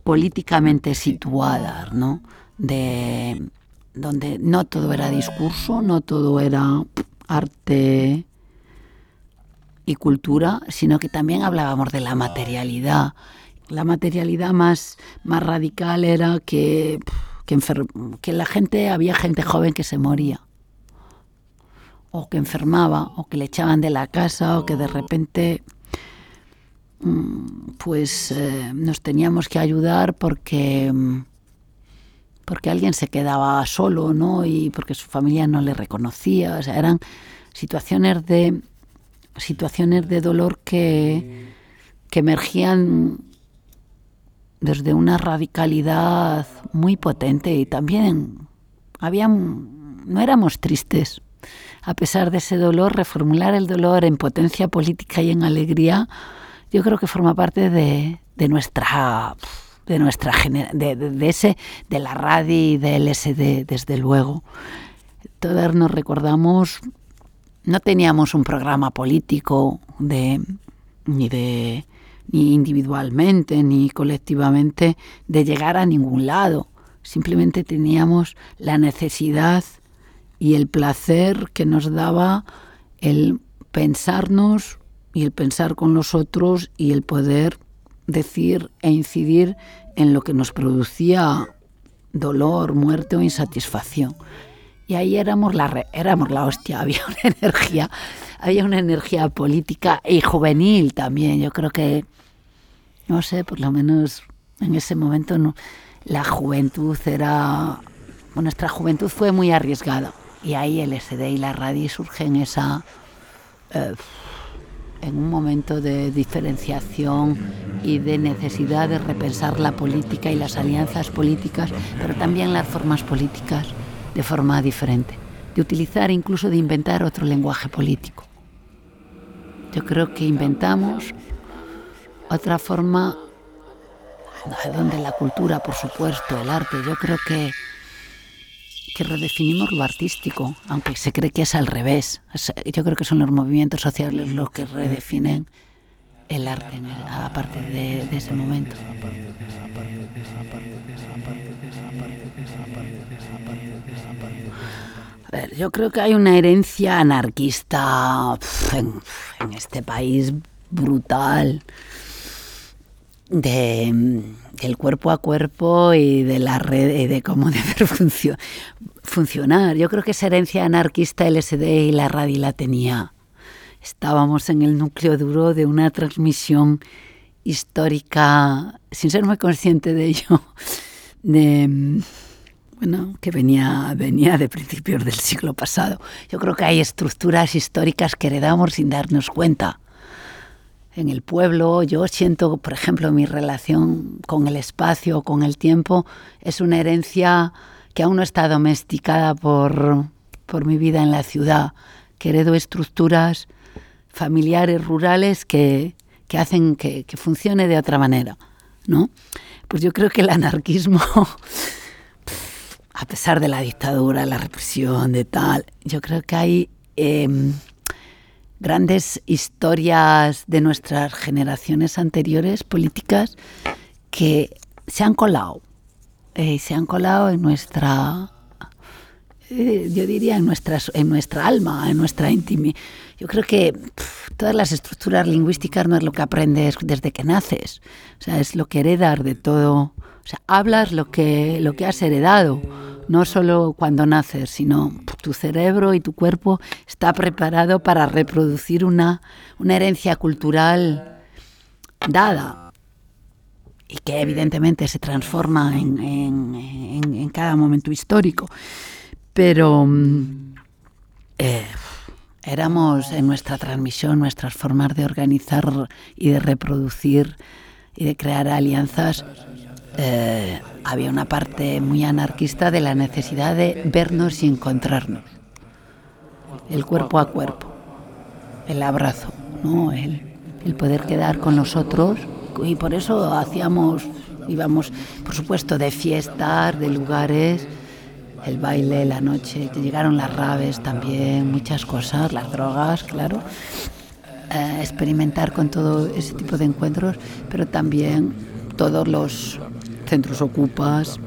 políticamente situadas, ¿no? De donde no todo era discurso, no todo era arte y cultura, sino que también hablábamos de la materialidad. La materialidad más, más radical era que, que, la gente, había gente joven que se moría o que enfermaba, o que le echaban de la casa, o que de repente mm, pues eh, nos teníamos que ayudar porque mm, porque alguien se quedaba solo, ¿no? Y porque su familia no le reconocía. O sea, eran situaciones de situaciones de dolor que, que emergían desde una radicalidad muy potente y también habían, no éramos tristes, a pesar de ese dolor, reformular el dolor en potencia política y en alegría, yo creo que forma parte de, nuestra de nuestra de, de, ese de la radio y del SD desde luego. Todas nos recordamos no teníamos un programa político de ni de ni individualmente ni colectivamente de llegar a ningún lado. Simplemente teníamos la necesidad y el placer que nos daba el pensarnos y el pensar con los otros y el poder decir e incidir en lo que nos producía dolor, muerte o insatisfacción. Y ahí éramos la, éramos la hostia, [LAUGHS] había una energía, había una energía política y juvenil también. Yo creo que, no sé, por lo menos en ese momento la juventud era, nuestra juventud fue muy arriesgada y ahí el SD y la radio surgen esa, eh, en un momento de diferenciación y de necesidad de repensar la política y las alianzas políticas, pero también las formas políticas de forma diferente, de utilizar incluso de inventar otro lenguaje político. Yo creo que inventamos otra forma donde la cultura, por supuesto, el arte, yo creo que que redefinimos lo artístico, aunque se cree que es al revés. Yo creo que son los movimientos sociales los que redefinen el arte a partir de, ese momento. A ver, yo creo que hay una herencia anarquista en, este país brutal de, del cuerpo a cuerpo y de la red y de cómo [LAUGHS] debe funcionar funcionar. Yo creo que esa herencia anarquista LSD y la radio la tenía. Estábamos en el núcleo duro de una transmisión histórica, sin ser muy consciente de ello, [LAUGHS] de, bueno, que venía, venía de principios del siglo pasado. Yo creo que hay estructuras históricas que heredamos sin darnos cuenta. En el pueblo, yo siento, por ejemplo, mi relación con el espacio, con el tiempo, es una herencia que aún no está domesticada por, por mi vida en la ciudad, que heredo estructuras familiares, rurales, que, que hacen que, que, funcione de otra manera. ¿no? Pues yo creo que el anarquismo, [LAUGHS] a pesar de la dictadura, la represión, de tal, yo creo que hay em, grandes historias de nuestras generaciones anteriores políticas que se han colado eh, se han colado en nuestra, eh, yo diría, en, nuestras, en nuestra alma, en nuestra intimidad. Yo creo que todas las estructuras lingüísticas no es lo que aprendes desde que naces, o sea, es lo que heredas de todo. O sea, hablas lo que, lo que has heredado, no solo cuando naces, sino tu cerebro y tu cuerpo está preparado para reproducir una, una herencia cultural dada y que evidentemente se transforma en, cada momento histórico. Pero mm, eh, éramos en nuestra transmisión, nuestras formas de organizar y de reproducir y de crear alianzas, eh, había una parte muy anarquista de la necesidad de vernos y encontrarnos, el cuerpo a cuerpo, el abrazo, ¿no? el, el poder quedar con los otros y por eso hacíamos, íbamos, por supuesto, de fiestas, de lugares el baile, la noche, llegaron las raves también, muchas cosas, las drogas, claro. Eh, experimentar con todo ese tipo de encuentros, pero también todos los centros ocupas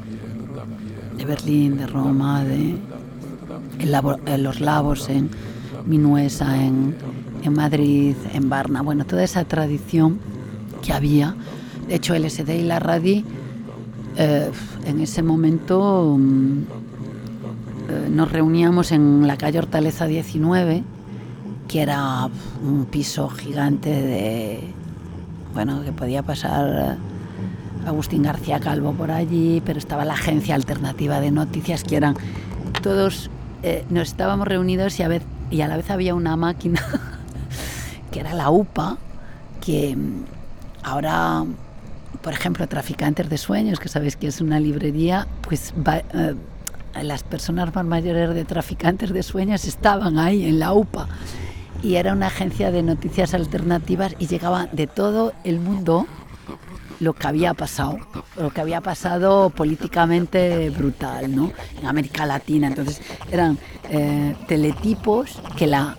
de Berlín, de Roma, de los Lavos en Minuesa, en, en Madrid, en Varna, bueno, toda esa tradición que había. De hecho, el SD y la RADI eh, en ese momento mm, eh, nos reuníamos en la calle Hortaleza 19, que era un piso gigante de, bueno, que podía pasar Agustín García Calvo por allí, pero estaba la agencia alternativa de noticias, que eran todos, eh, nos estábamos reunidos y a, la vez había una máquina, [LAUGHS] que era la UPA, que ahora, por ejemplo, Traficantes de Sueños, que sabéis que es una librería, pues va, eh, las personas más mayores de traficantes de sueños estaban ahí en la UPA. Y era una agencia de noticias alternativas y llegaba de todo el mundo lo que había pasado, lo que había pasado políticamente brutal, ¿no? En América Latina. Entonces eran eh, teletipos que la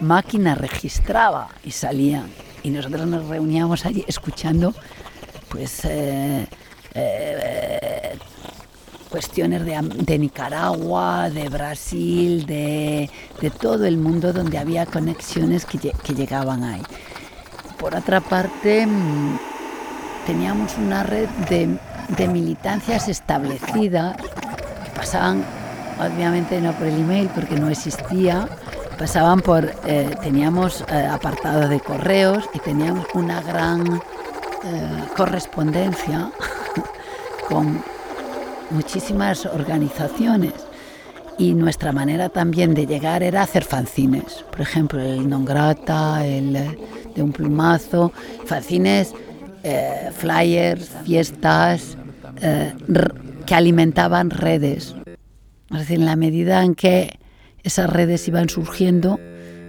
máquina registraba y salían. Y nosotros nos reuníamos allí escuchando, pues, eh, eh, cuestiones de, Nicaragua, de Brasil, de, todo el mundo donde había conexiones que, llegaban ahí. Por otra parte, mm, teníamos una red de, militancias establecidas que pasaban, obviamente no por el email porque no existía, pasaban por, eh, teníamos eh, apartado de correos y teníamos una gran eh, correspondencia [LAUGHS] con muchísimas organizaciones y nuestra manera también de llegar era hacer fanzines. Por ejemplo, el Non Grata, el de un plumazo, fanzines, eh, flyers, fiestas eh, que alimentaban redes. Es decir, en la medida en que esas redes iban surgiendo,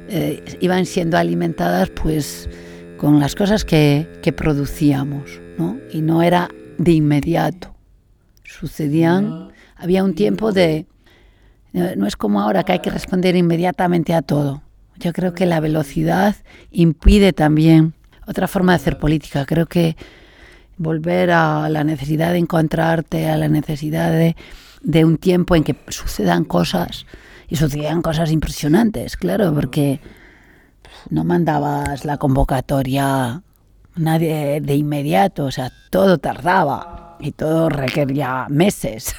eh, iban siendo alimentadas pues con las cosas que, que producíamos, ¿no? Y no era de inmediato sucedían, había un tiempo de... No es como ahora que hay que responder inmediatamente a todo. Yo creo que la velocidad impide también otra forma de hacer política. Creo que volver a la necesidad de encontrarte, a la necesidad de, de un tiempo en que sucedan cosas, y sucedían cosas impresionantes, claro, porque no mandabas la convocatoria nadie de inmediato, o sea, todo tardaba y todo requería meses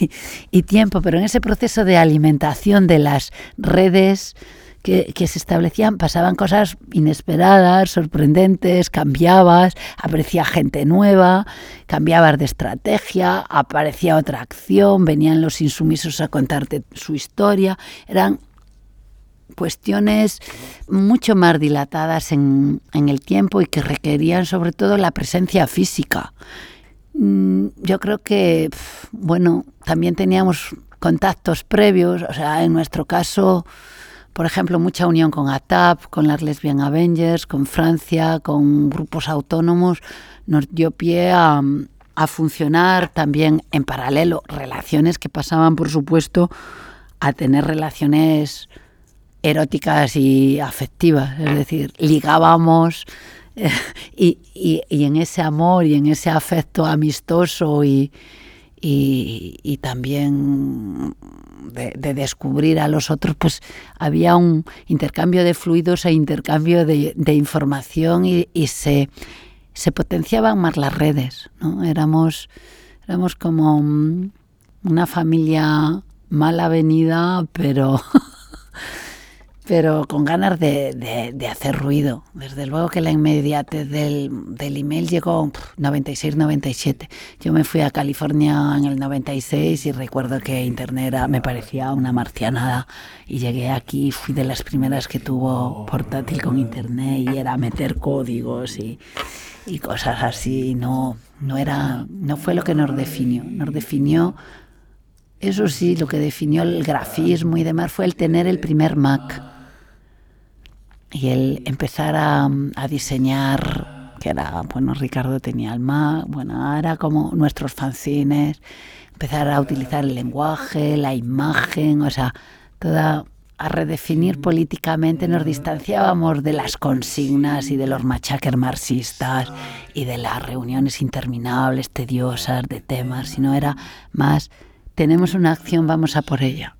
[LAUGHS] y, tiempo, pero en ese proceso de alimentación de las redes que, se establecían pasaban cosas inesperadas, sorprendentes, cambiabas, aparecía gente nueva, cambiabas de estrategia, aparecía otra acción, venían los insumisos a contarte su historia, eran cuestiones mucho más dilatadas en, en el tiempo y que requerían sobre todo la presencia física. Mm, yo creo que, bueno, también teníamos contactos previos, o sea, en nuestro caso, por ejemplo, mucha unión con ATAP, con las Lesbian Avengers, con Francia, con grupos autónomos, nos dio pie a, a funcionar también en paralelo, relaciones que pasaban, por supuesto, a tener relaciones eróticas y afectivas, es decir, ligábamos y, en ese amor y en ese afecto amistoso y, y, también de, descubrir a los otros, pues había un intercambio de fluidos e intercambio de, información y, se, se, potenciaban más las redes. ¿no? Éramos, éramos como una familia mal avenida, pero [LAUGHS] pero con ganas de, hacer ruido. Desde luego que la inmediatez del, del email llegó 96-97. Yo me fui a California en el 96 y recuerdo que Internet me parecía una marcianada y llegué aquí, fui de las primeras que tuvo portátil con Internet y era meter códigos y, y cosas así. No, no, era, no fue lo que nos definió. Nos definió eso sí, lo que definió el grafismo y demás fue el tener el primer Mac y el empezar a, diseñar, que era, bueno, Ricardo tenía el Mac, bueno, era como nuestros fanzines, empezar a utilizar el lenguaje, la imagen, o sea, toda a redefinir políticamente, nos distanciábamos de las consignas y de los machaques marxistas y de las reuniones interminables, tediosas de temas, sino era más tenemos una acción, vamos a por ella.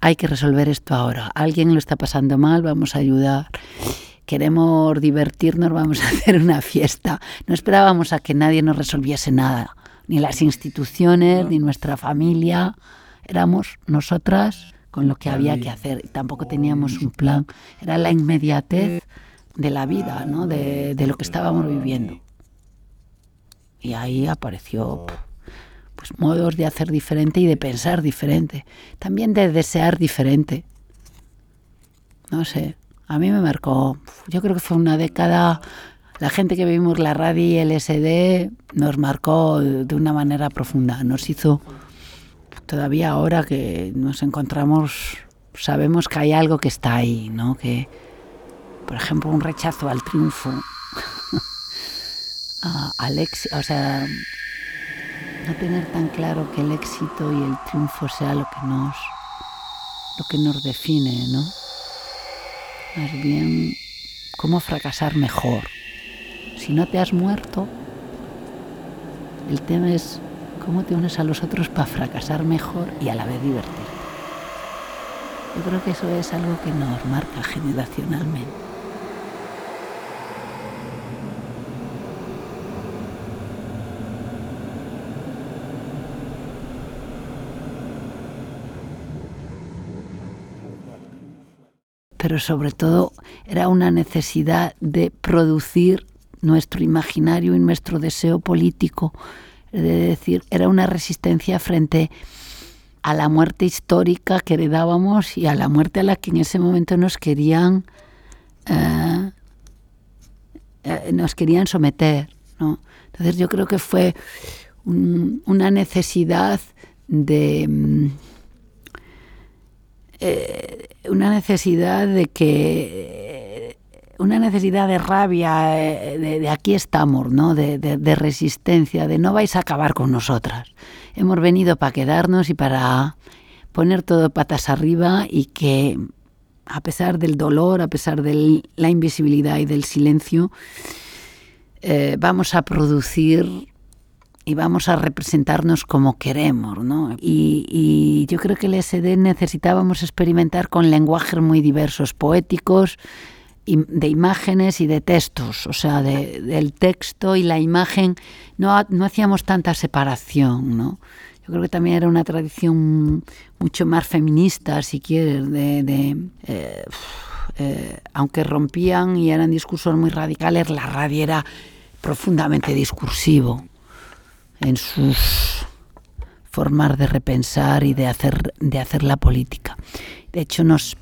Hay que resolver esto ahora. Alguien lo está pasando mal, vamos a ayudar. Queremos divertirnos, vamos a [LAUGHS] hacer una fiesta. No esperábamos a que nadie nos resolviese nada, ni las instituciones, ni nuestra familia. Éramos nosotras con lo que había que hacer. Tampoco teníamos un plan. Era la inmediatez de la vida, ¿no? de, de lo que estábamos viviendo. Y ahí apareció pues, modos de hacer diferente y de pensar diferente, también de desear diferente. No sé, a mí me marcó, yo creo que fue una década, la gente que vivimos la radio y el SD nos marcó de una manera profunda, nos hizo, todavía ahora que nos encontramos, sabemos que hay algo que está ahí, ¿no? Que, por ejemplo, un rechazo al triunfo, [LAUGHS] al éxito, o sea, no tener tan claro que el éxito y el triunfo sea lo que nos, lo que nos define, ¿no? Más bien, cómo fracasar mejor. Si no te has muerto, el tema es cómo te unes a los otros para fracasar mejor y a la vez divertirte. Yo creo que eso es algo que nos marca generacionalmente. Pero sobre todo era una necesidad de producir nuestro imaginario y nuestro deseo político. Es decir, era una resistencia frente a la muerte histórica que heredábamos y a la muerte a la que en ese momento nos querían eh, eh, nos querían someter. Entonces yo creo que fue una necesidad de mm, eh, una necesidad de que una necesidad de rabia, eh, de, aquí estamos, ¿no? De, de, resistencia, de no vais a acabar con nosotras. Hemos venido para quedarnos y para poner todo patas arriba y que a pesar del dolor, a pesar de la invisibilidad y del silencio, eh, vamos a producir y vamos a representarnos como queremos, ¿no? Y, yo creo que el SD necesitábamos experimentar con lenguajes muy diversos, poéticos, de imágenes y de textos, o sea, del texto y la imagen, no, no hacíamos tanta separación, ¿no? Yo creo que también era una tradición mucho más feminista, si quieres, de, eh, eh, aunque rompían y eran discursos muy radicales, la radio era profundamente discursivo en sus formas de repensar y de hacer, de hacer la política. De hecho, nos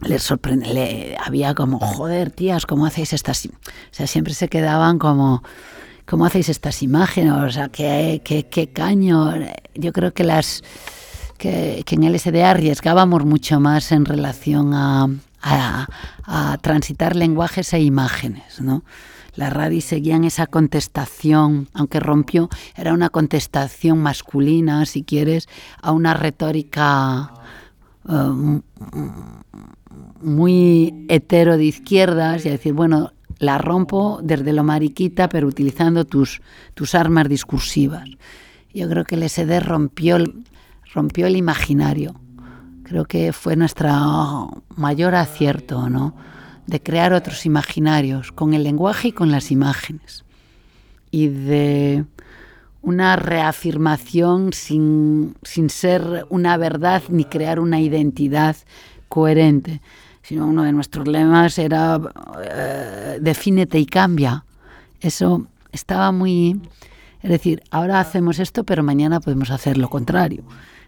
les sorprende, había como, joder, tías, ¿cómo hacéis estas? O sea, siempre se quedaban como, ¿cómo hacéis estas imágenes? O sea, ¿qué, qué, caño? Yo creo que las que, en el SD arriesgábamos mucho más en relación a, a transitar lenguajes e imágenes, ¿no? La radio seguía en esa contestación, aunque rompió, era una contestación masculina, si quieres, a una retórica eh, muy hetero de izquierdas y a decir, bueno, la rompo desde lo mariquita, pero utilizando tus, tus armas discursivas. Yo creo que el SD rompió, rompió el imaginario. Creo que fue nuestro mayor acierto, ¿no? De crear otros imaginarios con el lenguaje y con las imágenes. Y de una reafirmación sin, ser una verdad ni crear una identidad coherente, sino uno de nuestros lemas era eh, defínete y cambia. Eso estaba muy... Es decir, ahora hacemos esto, pero mañana podemos hacer lo contrario.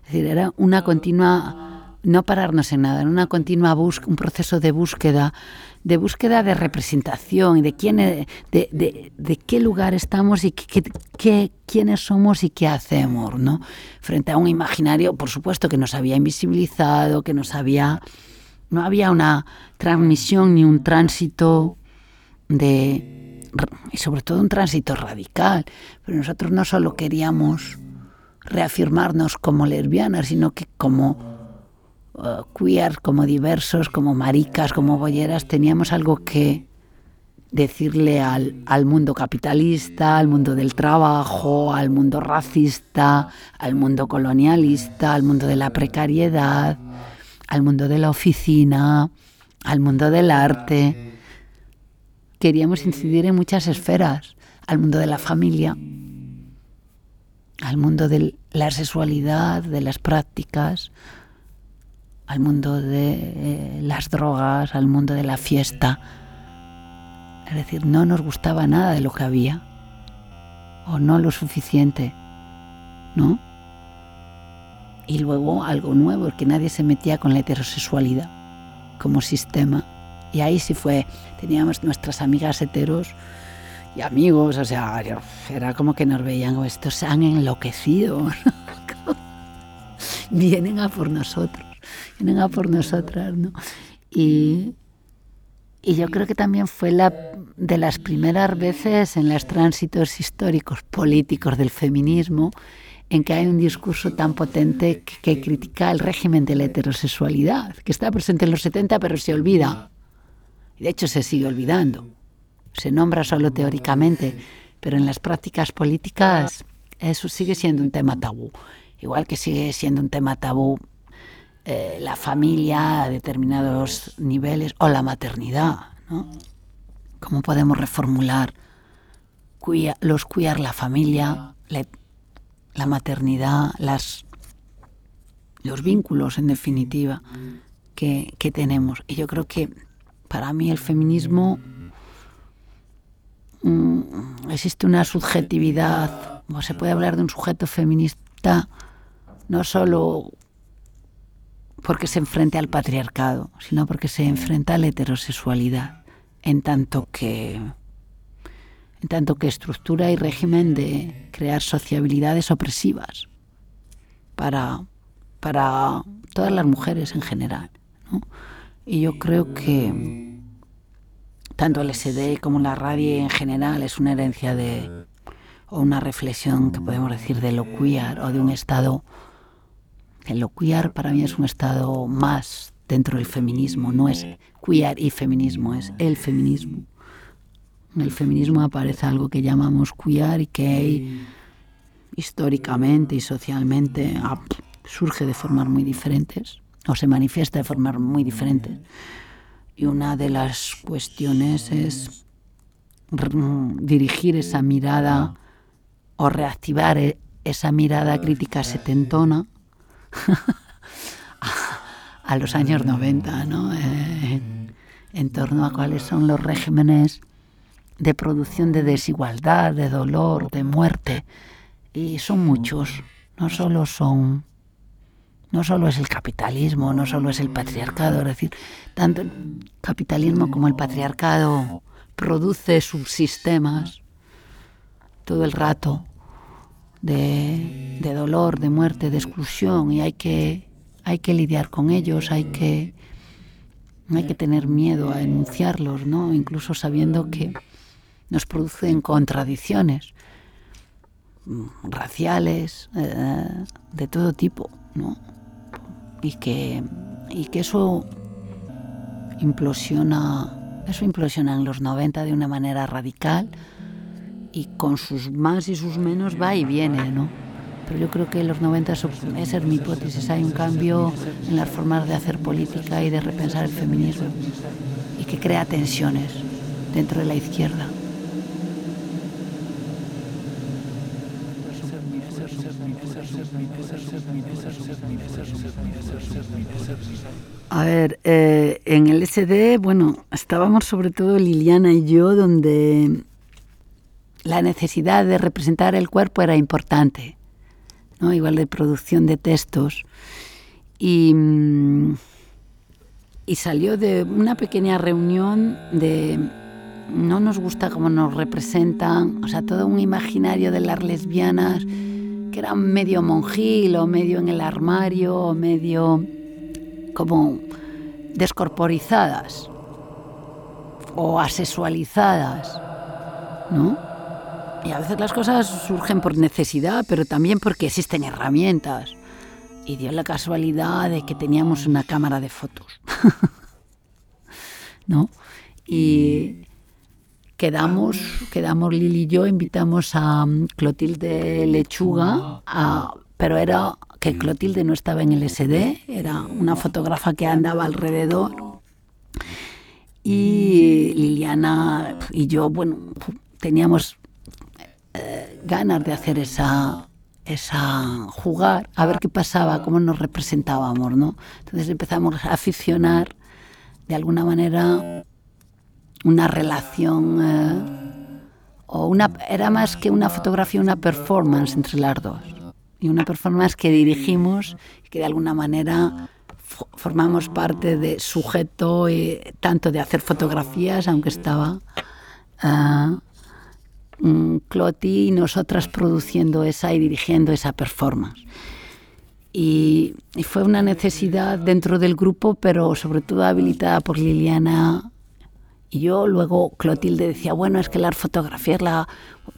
Es decir, era una continua, no pararnos en nada, era una continua búsqueda, un proceso de búsqueda, de búsqueda de representación y de quién, de, de, de qué lugar estamos y qué, qué, quiénes somos y qué hacemos, ¿no? Frente a un imaginario, por supuesto, que nos había invisibilizado, que nos había no había una transmisión ni un tránsito de, y sobre todo un tránsito radical, pero nosotros no solo queríamos reafirmarnos como lesbianas, sino que como uh, queer, como diversos, como maricas, como bolleras, teníamos algo que decirle al, al, mundo capitalista, al mundo del trabajo, al mundo racista, al mundo colonialista, al mundo de la precariedad, al mundo de la oficina, al mundo del arte. Queríamos incidir en muchas esferas, al mundo de la familia, al mundo de la sexualidad, de las prácticas, al mundo de eh, las drogas, al mundo de la fiesta. Es decir, no nos gustaba nada de lo que había, o no lo suficiente, ¿no? y luego algo nuevo, que nadie se metía con la heterosexualidad como sistema. Y ahí sí fue, teníamos nuestras amigas heteros y amigos, o sea, era como que nos veían, estos se han enloquecido, [LAUGHS] [LAUGHS] vienen a por nosotros, vienen a por nosotras, ¿no? Y, y yo creo que también fue la de las primeras veces en los tránsitos históricos políticos del feminismo en que hay un discurso tan potente que, critica el régimen de la heterosexualidad, que está presente en los 70 pero se olvida. Y de hecho se sigue olvidando. Se nombra solo teóricamente, pero en las prácticas políticas eso sigue siendo un tema tabú. Igual que sigue siendo un tema tabú eh, la familia a determinados niveles o la maternidad. ¿no? ¿Cómo podemos reformular los cuidar la familia, la maternidad, los vínculos en definitiva que, tenemos. Y yo creo que para mí el feminismo mm, existe una subjetividad, o se puede hablar de un sujeto feminista no solo porque se enfrente al patriarcado, sino porque se enfrenta a la heterosexualidad, en tanto que en tanto que estructura y régimen de crear sociabilidades opresivas para, para todas las mujeres en general. Y yo creo que tanto el SD como la radio en general es una herencia de, o una reflexión que podemos decir de lo queer o de un estado. El lo queer para mí es un estado más dentro del feminismo, no es queer y feminismo, es el feminismo. En el feminismo aparece algo que llamamos queer y que históricamente y socialmente surge de formas muy diferentes o se manifiesta de formas muy diferentes. Y una de las cuestiones es dirigir esa mirada o reactivar e, esa mirada crítica setentona [LAUGHS] a los años 90, ¿no? Eh, en torno a cuáles son los regímenes de producción de desigualdad, de dolor, de muerte. Y son muchos, no solo son, no solo es el capitalismo, no solo es el patriarcado, es decir, tanto el capitalismo como el patriarcado produce subsistemas todo el rato de, de dolor, de muerte, de exclusión, y hay que, hay que lidiar con ellos, hay que, hay que tener miedo a enunciarlos, ¿no? incluso sabiendo que nos producen contradicciones raciales, eh, de todo tipo, ¿no? Y que, y que eso implosiona, eso implosiona en los 90 de una manera radical y con sus más y sus menos va y viene, ¿no? Pero yo creo que en los 90, esa es mi hipótesis, hay un cambio en las formas de hacer política y de repensar el feminismo y que crea tensiones dentro de la izquierda. A ver, eh, en el SD, bueno, estábamos sobre todo Liliana y yo, donde la necesidad de representar el cuerpo era importante, ¿no? igual de producción de textos. Y, mm, y salió de una pequeña reunión de no nos gusta cómo nos representan, o sea, todo un imaginario de las lesbianas que eran medio monjil o medio en el armario o medio como descorporizadas o asexualizadas, ¿no? Y a veces las cosas surgen por necesidad, pero también porque existen herramientas. Y dio la casualidad de que teníamos una cámara de fotos. [LAUGHS] ¿No? Y, quedamos, quedamos Lili y yo, invitamos a mm, Clotilde Lechuga, pero era que Clotilde no estaba en el SD, era una fotógrafa que andaba alrededor. Y Liliana y yo, bueno, teníamos eh, ganas de hacer esa, esa jugar, a ver qué pasaba, cómo nos representábamos, ¿no? Entonces empezamos a aficionar de alguna manera una relación eh, o una era más que una fotografía una performance entre las dos y una performance que dirigimos y que de alguna manera formamos parte de sujeto y, tanto de hacer fotografías aunque estaba Cloti y nosotras produciendo esa y dirigiendo esa performance. Y, fue una necesidad dentro del grupo pero sobre todo habilitada por Liliana y yo. Luego Clotilde decía, bueno, es que las fotografías, la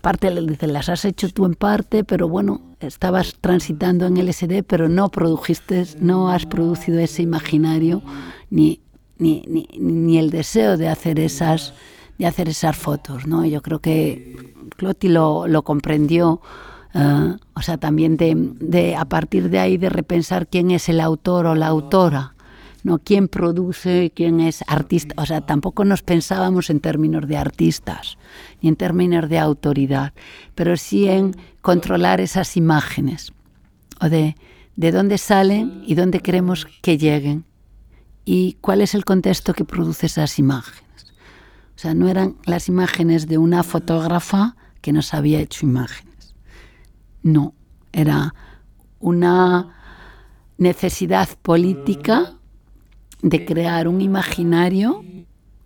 parte dice, las has hecho tú en parte, pero bueno, estabas transitando en el SD, pero no produjiste, no has producido ese imaginario ni, ni, ni, ni el deseo de hacer esas de hacer esas fotos, ¿no? Yo creo que Clotilde lo, lo comprendió, uh, o sea, también de, de, a partir de ahí de repensar quién es el autor o la autora no quién produce, quién es artista. O sea, tampoco nos pensábamos en términos de artistas, ni en términos de autoridad, pero sí en controlar esas imágenes, o de, de dónde salen y dónde queremos que lleguen, y cuál es el contexto que produce esas imágenes. O sea, no eran las imágenes de una fotógrafa que nos había hecho imágenes. No, era una necesidad política de crear un imaginario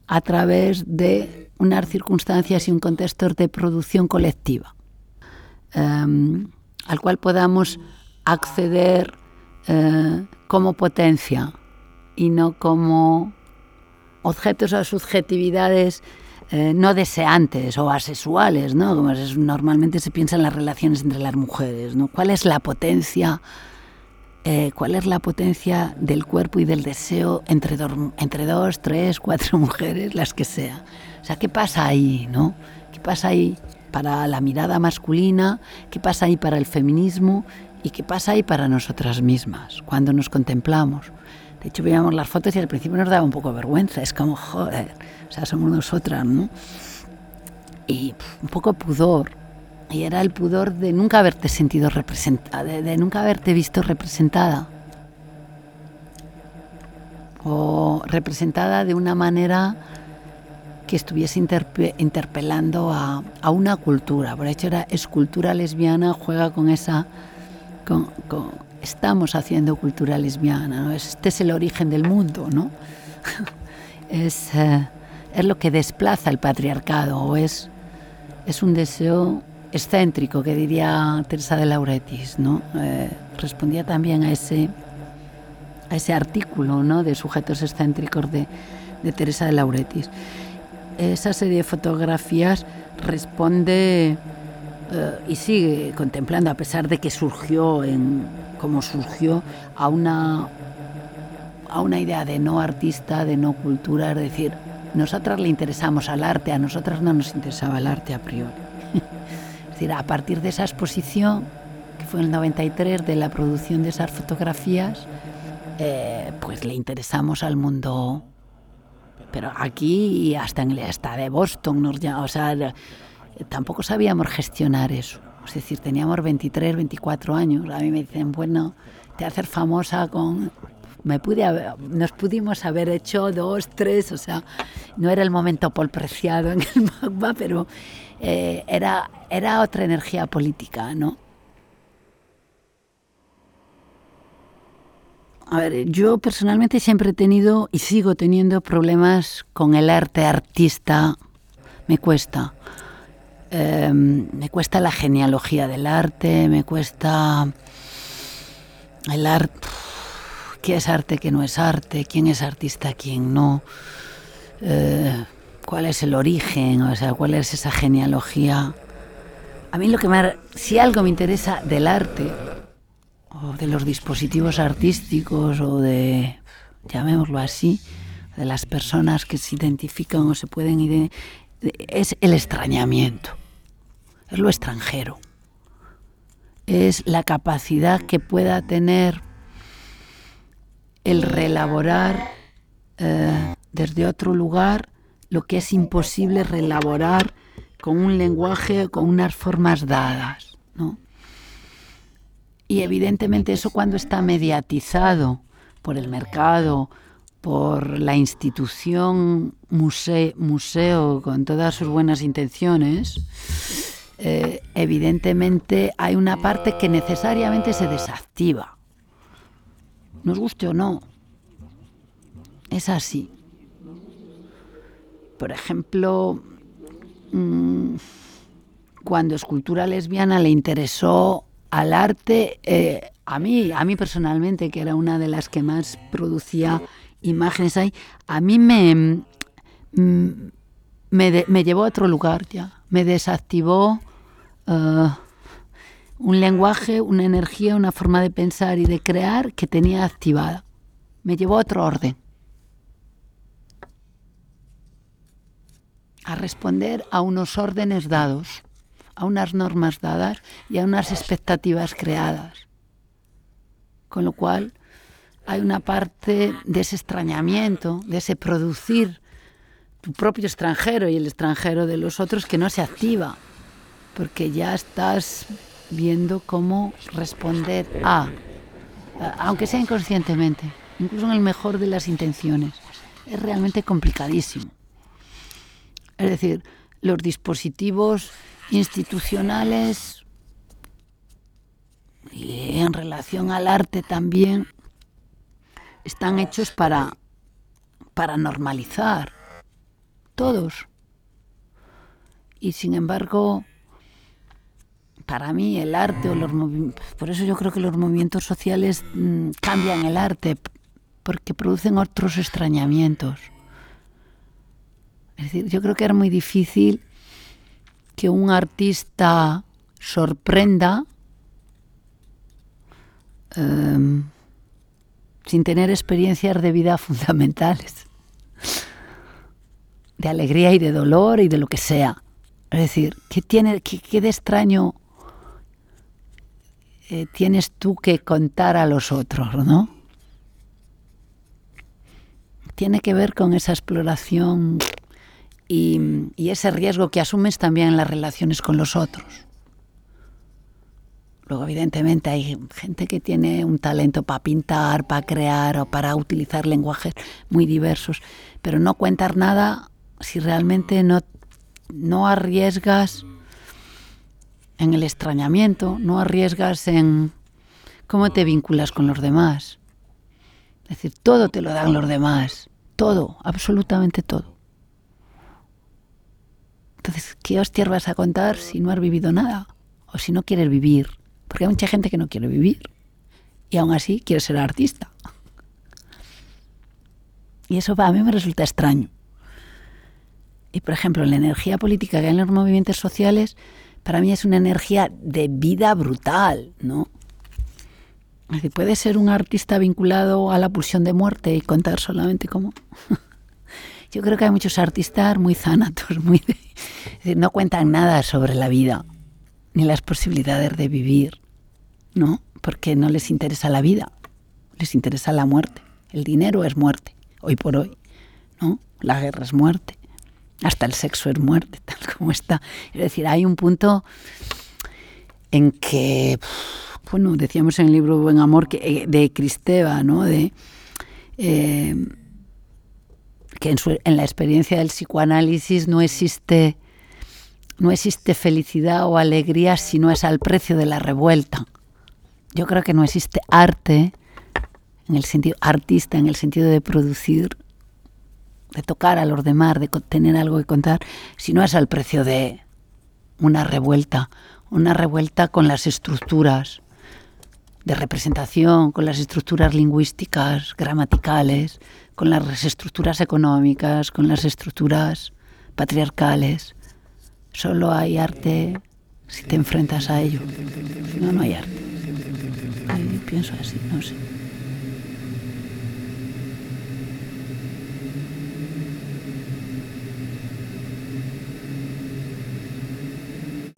a través de unas circunstancias y un contexto de producción colectiva, um, al cual podamos acceder uh, como potencia y no como objetos o subjetividades eh, no deseantes o asexuales, ¿no? Como normalmente se piensa en las relaciones entre las mujeres, ¿no? ¿Cuál es la potencia eh, cuál es la potencia del cuerpo y del deseo entre, entre dos, tres, cuatro [LAUGHS] mujeres, las que sea. O sea, ¿qué pasa ahí, no? ¿Qué pasa ahí para la mirada masculina? ¿Qué pasa ahí para el feminismo? ¿Y qué pasa ahí para nosotras mismas cuando nos contemplamos? De hecho, veíamos las fotos y al principio nos daba un poco vergüenza. Es como, joder, o sea, somos nosotras, ¿no? Y un poco pudor y era el pudor de nunca haberte sentido representada, de, nunca haberte visto representada. O representada de una manera que estuviese interpelando a, una cultura. Por hecho, era escultura lesbiana, juega con esa. Estamos haciendo cultura lesbiana. Este es el origen del mundo, ¿no? [LAUGHS] es, eh, es lo que desplaza el patriarcado, o es, es un deseo excéntrico, que diría Teresa de Lauretis, ¿no? Eh, respondía también a ese, a ese artículo ¿no? de sujetos excéntricos de, de Teresa de Lauretis. Esa serie de fotografías responde eh, y sigue contemplando, a pesar de que surgió en, como surgió, a una, a una idea de no artista, de no cultura, es decir, nosotras le interesamos al arte, a nosotras no nos interesaba el arte a priori. [LAUGHS] Es decir, a partir de esa exposición, que fue en el 93, de la producción de esas fotografías, eh, pues le interesamos al mundo. Pero aquí hasta en el de Boston, nos, o sea, tampoco sabíamos gestionar eso. Es decir, teníamos 23, 24 años. A mí me dicen, bueno, te hacer famosa con... Me pude nos pudimos haber hecho dos, tres, o sea, no era el momento por preciado en el [LAUGHS] magma, pero eh, era, era otra energía política, ¿no? A ver, yo personalmente siempre he tenido y sigo teniendo problemas con el arte artista. Me cuesta. Em, me cuesta la genealogía del arte, me cuesta el arte. ¿Qué es arte, qué no es arte? ¿Quién es artista, quién no? Eh, ¿Cuál es el origen? O sea, ¿cuál es esa genealogía? A mí lo que me... Si algo me interesa del arte, o de los dispositivos artísticos, o de, llamémoslo así, de las personas que se identifican o se pueden identificar, es el extrañamiento, lo extranjero, es la capacidad que pueda tener el reelaborar eh, desde otro lugar lo que es imposible reelaborar con un lenguaje, con unas formas dadas. ¿no? Y evidentemente eso cuando está mediatizado por el mercado, por la institución museo, con todas sus buenas intenciones, eh, evidentemente hay una parte que necesariamente se desactiva. Nos guste o no. Es así. Por ejemplo, mm, cuando Escultura Lesbiana le interesó al arte, eh, a mí, a mí personalmente, que era una de las que más producía imágenes ahí, a mí me, mm, me, llevó a otro lugar ya, me desactivó eh, un lenguaje, una energía, una forma de pensar y de crear que tenía activada. Me llevó a otro orden. A responder a unos órdenes dados, a unas normas dadas y a unas expectativas creadas. Con lo cual, hay una parte de ese extrañamiento, de ese producir tu propio extranjero y el extranjero de los otros que no se activa, porque ya estás viendo cómo responder a, aunque sea inconscientemente, incluso en el mejor de las intenciones. Es realmente complicadísimo. Es decir, los dispositivos institucionales y en relación al arte también están hechos para, para normalizar, todos. Y sin embargo, para mí el arte o los por eso yo creo que los movimientos sociales mm, cambian el arte porque producen otros extrañamientos. Es decir, yo creo que era muy difícil que un artista sorprenda em, sin tener experiencias de vida [LAUGHS] fundamentales, de alegría y de dolor y de lo que sea. Es decir, ¿qué, tiene, qué, de extraño eh, tienes tú que contar a los otros, no? Tiene que ver con esa exploración y, ese riesgo que asumes también en las relaciones con los otros. Luego, evidentemente, hay gente que tiene un talento para pintar, para crear o para utilizar lenguajes muy diversos, pero no cuentar nada si realmente no, no arriesgas en el extrañamiento, no arriesgas en cómo te vinculas con los demás. Es decir, todo te lo dan los demás, todo, absolutamente todo. Entonces, ¿qué hostias vas a contar si no has vivido nada? O si no quieres vivir. Porque hay mucha gente que no quiere vivir y aún así quiere ser artista. Y eso a mí me resulta extraño. Y por ejemplo, la energía política que hay en los movimientos sociales, para mí es una energía de vida brutal, ¿no? Es puede ser un artista vinculado a la pulsión de muerte y contar solamente cómo. [LAUGHS] Yo creo que hay muchos artistas muy zanatos, muy no cuentan nada sobre la vida ni las posibilidades de vivir, ¿no? Porque no les interesa la vida, les interesa la muerte. El dinero es muerte, hoy por hoy, ¿no? La guerra es muerte, hasta el sexo es muerte, [LAUGHS] tal como está. Es decir, hay un punto en que, bueno, decíamos en el libro Buen Amor que, eh, de Cristeva, ¿no? De, eh, que en, en, la experiencia del psicoanálisis no existe, no existe felicidad o alegría si no es al precio de la revuelta. Yo creo que no existe arte, en el sentido artista, en el sentido de producir, de tocar a los demás, de tener algo que contar, si no es al precio de una revuelta, una revuelta con las estructuras de representación, con las estructuras lingüísticas, gramaticales, con las estructuras económicas, con las estructuras patriarcales. Solo hay arte si te enfrentas a ello. No, no hay arte. Yo pienso así, no sé.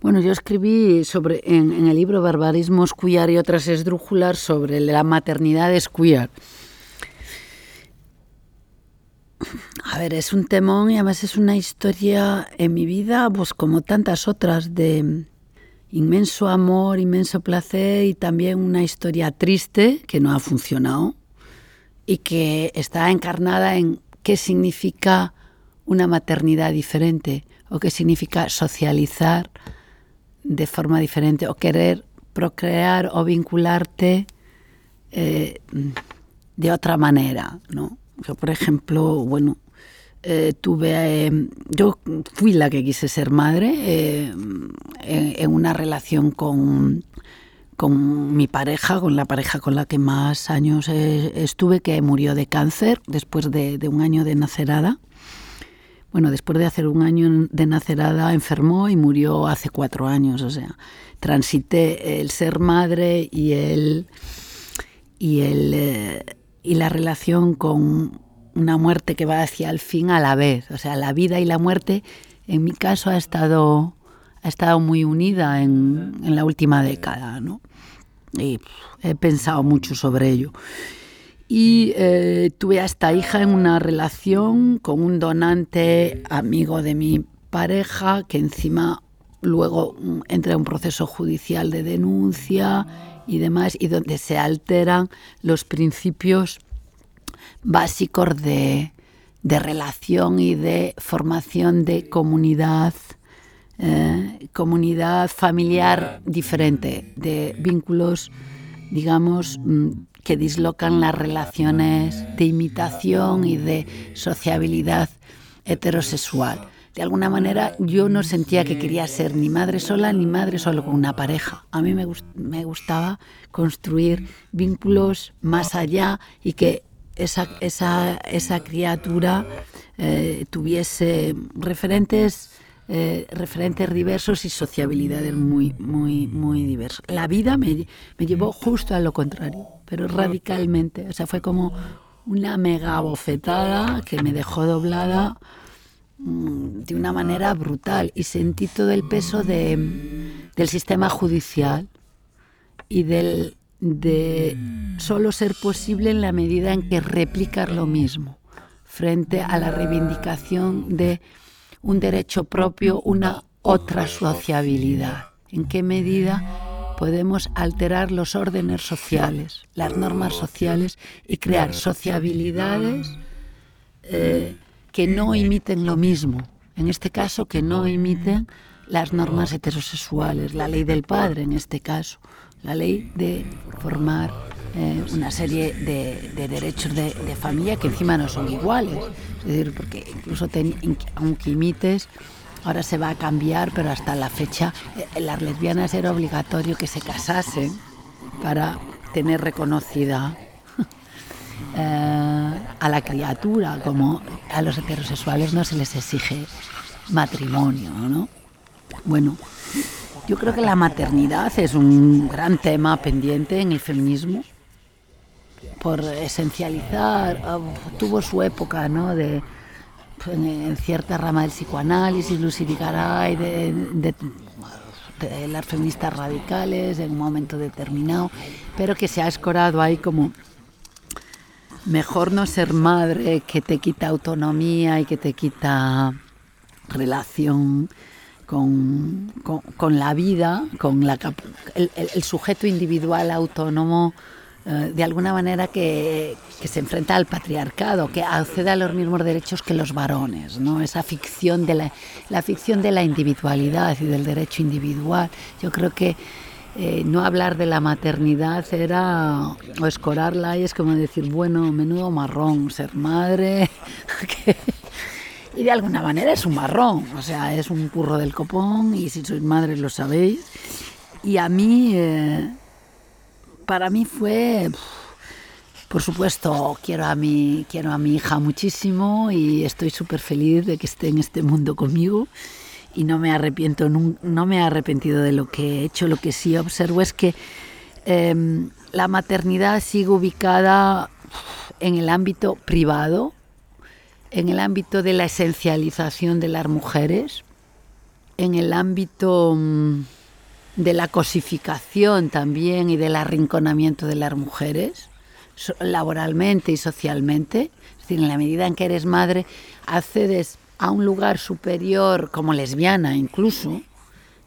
Bueno, yo escribí sobre, en, el libro Barbarismos queer y otras esdrújulas sobre la maternidad es. A ver, es un temón y además es una historia en mi vida, pues como tantas otras, de inmenso amor, inmenso placer y también una historia triste que no ha funcionado y que está encarnada en qué significa una maternidad diferente o qué significa socializar de forma diferente o querer procrear o vincularte eh, de otra manera, ¿no? Yo, por ejemplo, bueno, eh, tuve, eh, yo fui la que quise ser madre en, una relación con, con mi pareja, con la pareja con la que más años estuve, que murió de cáncer después de, de un año de nacerada bueno, después de hacer un año de nacerada enfermó y murió hace cuatro años, o sea, transité el ser madre y el y el eh, y la relación con una muerte que va hacia el fin a la vez, o sea, la vida y la muerte en mi caso ha estado ha estado muy unida en, en la última década, ¿no? Y he pensado mucho sobre ello y eh, tuve a esta hija en una relación con un donante amigo de mi pareja que encima luego mm, entra en un proceso judicial de denuncia y demás y donde se alteran los principios básicos de, relación y de formación de comunidad eh, comunidad familiar. diferente de vínculos digamos mm, que dislocan las relaciones de imitación y de sociabilidad heterosexual. De alguna manera yo no sentía que quería ser ni madre sola ni madre solo con una pareja. A mí me, me gustaba construir vínculos más allá y que esa, criatura eh, tuviese referentes eh, referentes diversos y sociabilidades muy, muy, muy diversas. La vida me, me, llevó justo a lo contrario, pero radicalmente. O sea, fue como una mega bofetada que me dejó doblada mm, de una manera brutal y sentí todo el peso de, del sistema judicial y del, de solo ser posible en la medida en que replicar lo mismo frente a la reivindicación de un derecho propio, una otra sociabilidad. ¿En qué medida podemos alterar los órdenes sociales, las normas sociales y crear sociabilidades eh, que no imiten lo mismo? En este caso, que no imiten las normas heterosexuales, la ley del padre en este caso, la ley de formar eh, una serie de, derechos de, familia que encima no son iguales. Es decir, porque incluso aunque imites, ahora se va a cambiar, pero hasta la fecha eh, las lesbianas era obligatorio que se casasen para tener reconocida [LAUGHS] eh, a la criatura, como a los heterosexuales no se les exige matrimonio, ¿no? Bueno, yo creo que la maternidad es un gran tema pendiente en el feminismo por esencializar, ah, tuvo su época, ¿no? De, en, cierta rama del psicoanálisis, Lucy Vigaray, de, de, de, las feministas radicales en un momento determinado, pero que se ha escorado ahí como mejor no ser madre que te quita autonomía y que te quita relación con, la vida, con la, el, sujeto individual autónomo, eh, de alguna manera que, se enfrenta al patriarcado, que accede a los mismos derechos que los varones, ¿no? esa ficción de la, ficción de la individualidad y del derecho individual. Yo creo que eh, no hablar de la maternidad era o escorarla y es como decir, bueno, menudo marrón, ser madre. [LAUGHS] y de alguna manera es un marrón, o sea, es un curro del copón y si sois madres lo sabéis. Y a mí, eh, para mí fue, por supuesto, quiero a, mi, quiero a mi hija muchísimo y estoy súper feliz de que esté en este mundo conmigo y no me arrepiento, no me he arrepentido de lo que he hecho. Lo que sí observo es que em, la maternidad sigue ubicada en el ámbito privado, en el ámbito de la esencialización de las mujeres, en el ámbito mm, de la cosificación también y del arrinconamiento de las mujeres, laboralmente y socialmente. Es decir, en la medida en que eres madre, accedes a un lugar superior como lesbiana incluso,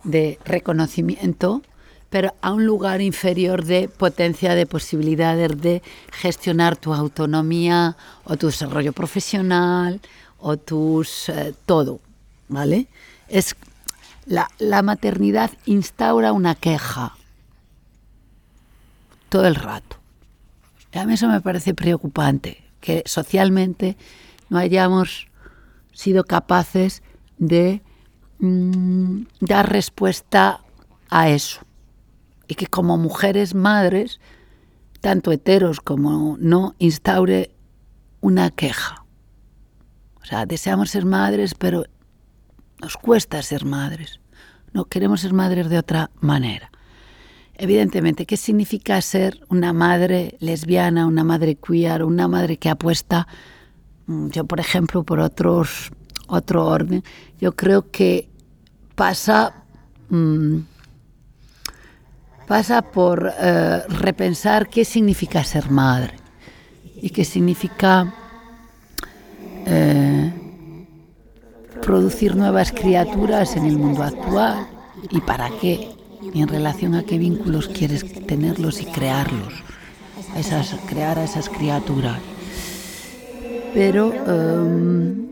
de reconocimiento, pero a un lugar inferior de potencia de posibilidades de gestionar tu autonomía o tu desarrollo profesional o tus eh, todo, ¿vale? Es la, la maternidad instaura una queja todo el rato. a mí eso me parece preocupante, que socialmente no hayamos sido capaces de mm, dar respuesta a eso. Y que como mujeres madres, tanto heteros como no, instaure una queja. O sea, deseamos ser madres, pero nos cuesta ser madres. No queremos ser madres de otra manera. Evidentemente, ¿qué significa ser una madre lesbiana, una madre queer, una madre que apuesta Mm, yo por ejemplo, por otros, otro orden, yo creo que pasa, mm, pasa por eh, repensar qué significa ser madre y qué significa eh, producir nuevas criaturas en el mundo actual y para qué y en relación a qué vínculos quieres tenerlos y crearlos, esas, crear a esas criaturas. Pero em,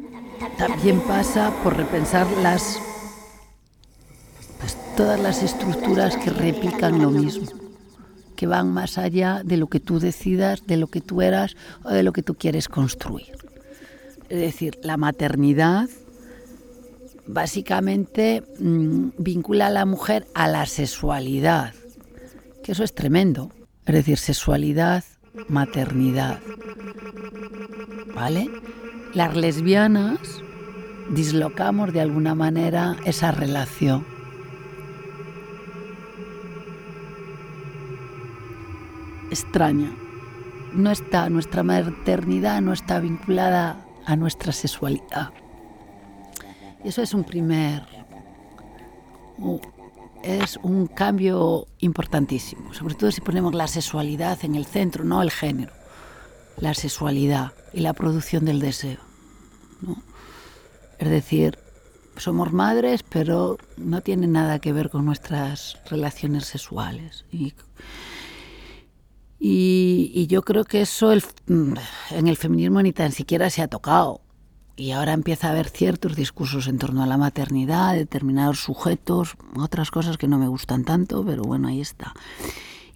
también pasa por repensar las pues, todas las estructuras que replican lo mismo, que van más allá de lo que tú decidas, de lo que tú eras o de lo que tú quieres construir. Es decir, la maternidad básicamente mm, vincula a la mujer a la sexualidad, que eso es tremendo. Es decir, sexualidad, maternidad. ¿Vale? Las lesbianas dislocamos de alguna manera esa relación. Extraña. No está, nuestra maternidad no está vinculada a nuestra sexualidad. Eso es un primer es un cambio importantísimo, sobre todo si ponemos la sexualidad en el centro, no el género, la sexualidad y la producción del deseo. Es decir, somos madres, pero no tiene nada que ver con nuestras relaciones sexuales. Y, y yo creo que eso en el feminismo ni tan siquiera se ha tocado. Y ahora empieza a haber ciertos discursos en torno a la maternidad, determinados sujetos, otras cosas que no me gustan tanto, pero bueno, ahí está.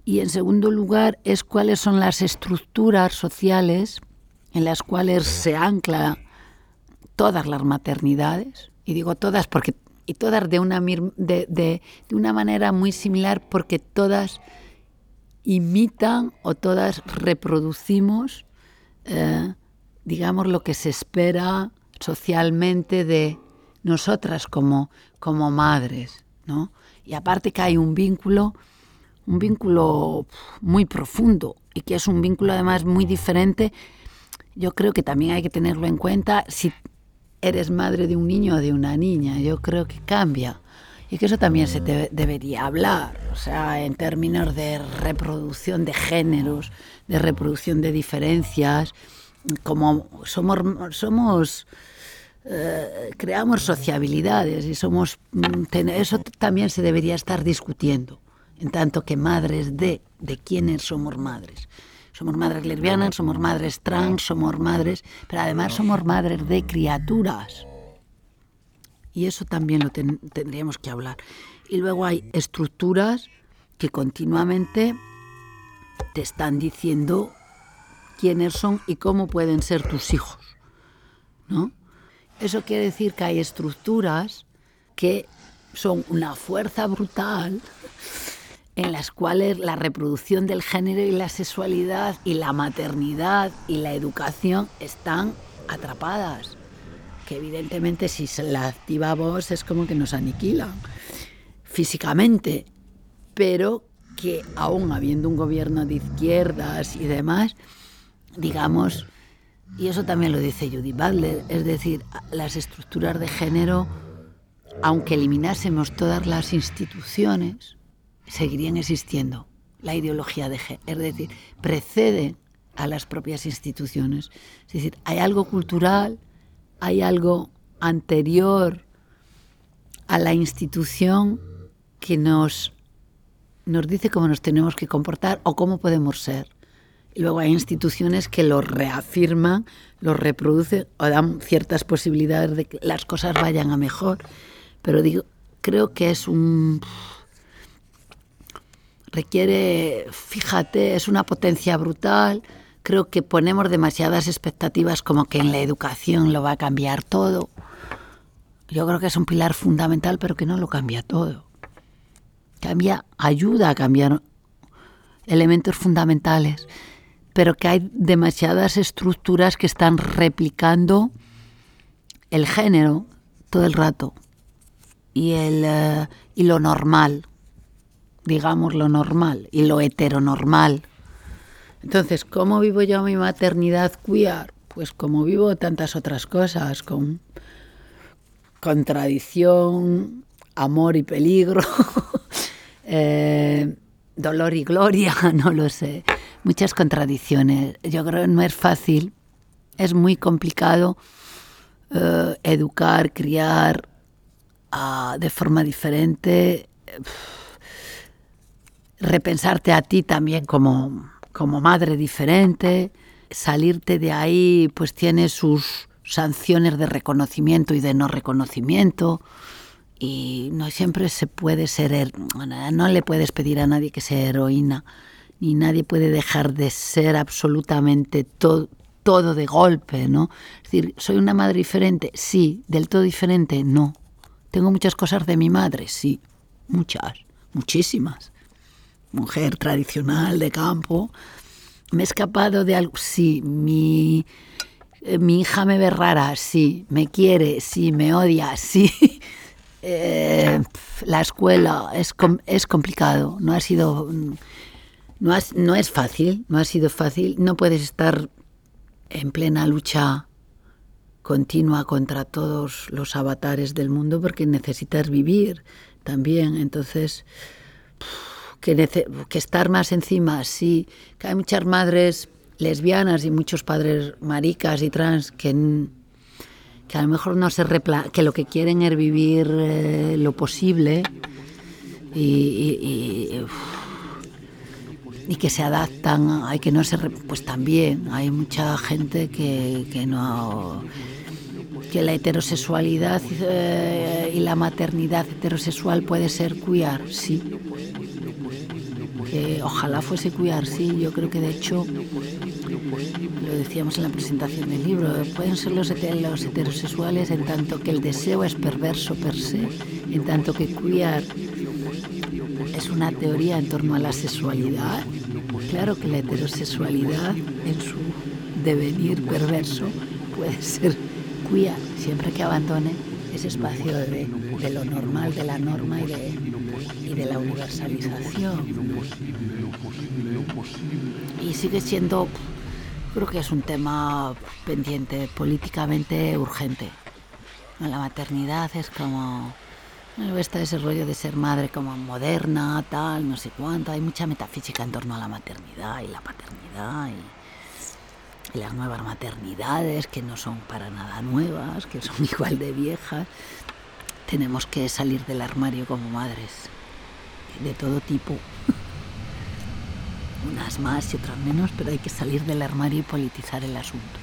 Y en segundo lugar es cuáles son las estructuras sociales en las cuales se ancla todas las maternidades. Y digo todas porque y todas de una, de, de, una manera muy similar porque todas imitan o todas reproducimos eh, digamos, lo que se espera socialmente de nosotras como, como madres, ¿no? Y aparte que hay un vínculo, un vínculo muy profundo y que es un vínculo además muy diferente, yo creo que también hay que tenerlo en cuenta si eres madre de un niño o de una niña, yo creo que cambia. Y que eso también se debería hablar, o sea, en términos de reproducción de géneros, de reproducción de diferencias, como somos, eh, creamos sociabilidades y somos mm, eso también se debería estar discutiendo en tanto que madres de de quiénes somos madres. Somos madres lesbianas somos madres trans somos madres pero además somos madres de criaturas. Y eso también lo tendríamos que hablar. Y luego hay estructuras que continuamente te están diciendo quiénes son y cómo pueden ser tus hijos ¿no? Eso quiere decir que hay estructuras que son una fuerza brutal en las cuales la reproducción del género y la sexualidad y la maternidad y la educación están atrapadas. Que evidentemente si se la activamos es como que nos aniquilan físicamente, pero que aún habiendo un gobierno de izquierdas y demás, digamos, y eso también lo dice Judy Butler, es decir, las estructuras de género, aunque eliminásemos todas las instituciones, seguirían existiendo. La ideología de género, es decir, precede a las propias instituciones. Es decir, hay algo cultural, hay algo anterior a la institución que nos, nos dice cómo nos tenemos que comportar o cómo podemos ser. Luego hay instituciones que lo reafirman, lo reproducen o dan ciertas posibilidades de que las cosas vayan a mejor. Pero digo, creo que es un... requiere, fíjate, es una potencia brutal. Creo que ponemos demasiadas expectativas como que en la educación lo va a cambiar todo. Yo creo que es un pilar fundamental, pero que no lo cambia todo. Cambia, ayuda a cambiar elementos fundamentales pero que hay demasiadas estructuras que están replicando el género todo el rato y, el, eh, y lo normal, digamos lo normal y lo heteronormal. Entonces, ¿cómo vivo yo mi maternidad queer? Pues como vivo tantas otras cosas, con contradicción, amor y peligro, [LAUGHS] eh, dolor y gloria, [LAUGHS] no lo sé muchas contradicciones. Yo creo que no es fácil, es muy complicado eh, educar, criar ah, de forma diferente, repensarte a ti también como, como madre diferente, salirte de ahí pues tiene sus sanciones de reconocimiento y de no reconocimiento y no siempre se puede ser, no le puedes pedir a nadie que sea heroína ni nadie puede dejar de ser absolutamente todo, de golpe, ¿no? Es decir, ¿soy una madre diferente? Sí, del todo diferente, no. Tengo muchas cosas de mi madre, sí, muchas, muchísimas. Mujer tradicional de campo. ¿Me he escapado de algo? Sí, mi, eh, mi hija me ve rara, sí, me quiere, sí, me odia, sí. [LAUGHS] Eh, la escuela es, es complicado, no ha sido no, no es fácil, no ha sido fácil. No puedes estar en plena lucha continua contra todos los avatares del mundo porque necesitas vivir también. Entonces, que, que estar más encima, sí, hay muchas madres lesbianas y muchos padres maricas y trans que, que a lo mejor no se repla que lo que quieren es vivir eh, lo posible y, y que se adaptan, hay que no se pues también hay mucha gente que, que no que la heterosexualidad eh, y la maternidad heterosexual puede ser queer, sí. Que ojalá fuese queer, sí. Yo creo que de hecho, lo decíamos en la presentación del libro, pueden ser los, los heterosexuales en tanto que el deseo es perverso per se, en tanto que es una teoría en torno a la sexualidad. Claro que la heterosexualidad en su devenir perverso puede ser queer, siempre que abandone ese espacio de, lo normal, de la norma y de, y de la universalización. Y sigue siendo, creo que es un tema pendiente, políticamente urgente. La maternidad es como Luego está ese rollo de ser madre como moderna, tal, no sé cuánto. Hay mucha metafísica en torno a la maternidad y la paternidad. las nuevas maternidades, que no son para nada nuevas, que son [LAUGHS] igual de viejas. Tenemos que salir del armario como madres, de todo tipo. [LAUGHS] Unas más y otras menos, pero hay que salir del armario y politizar el asunto.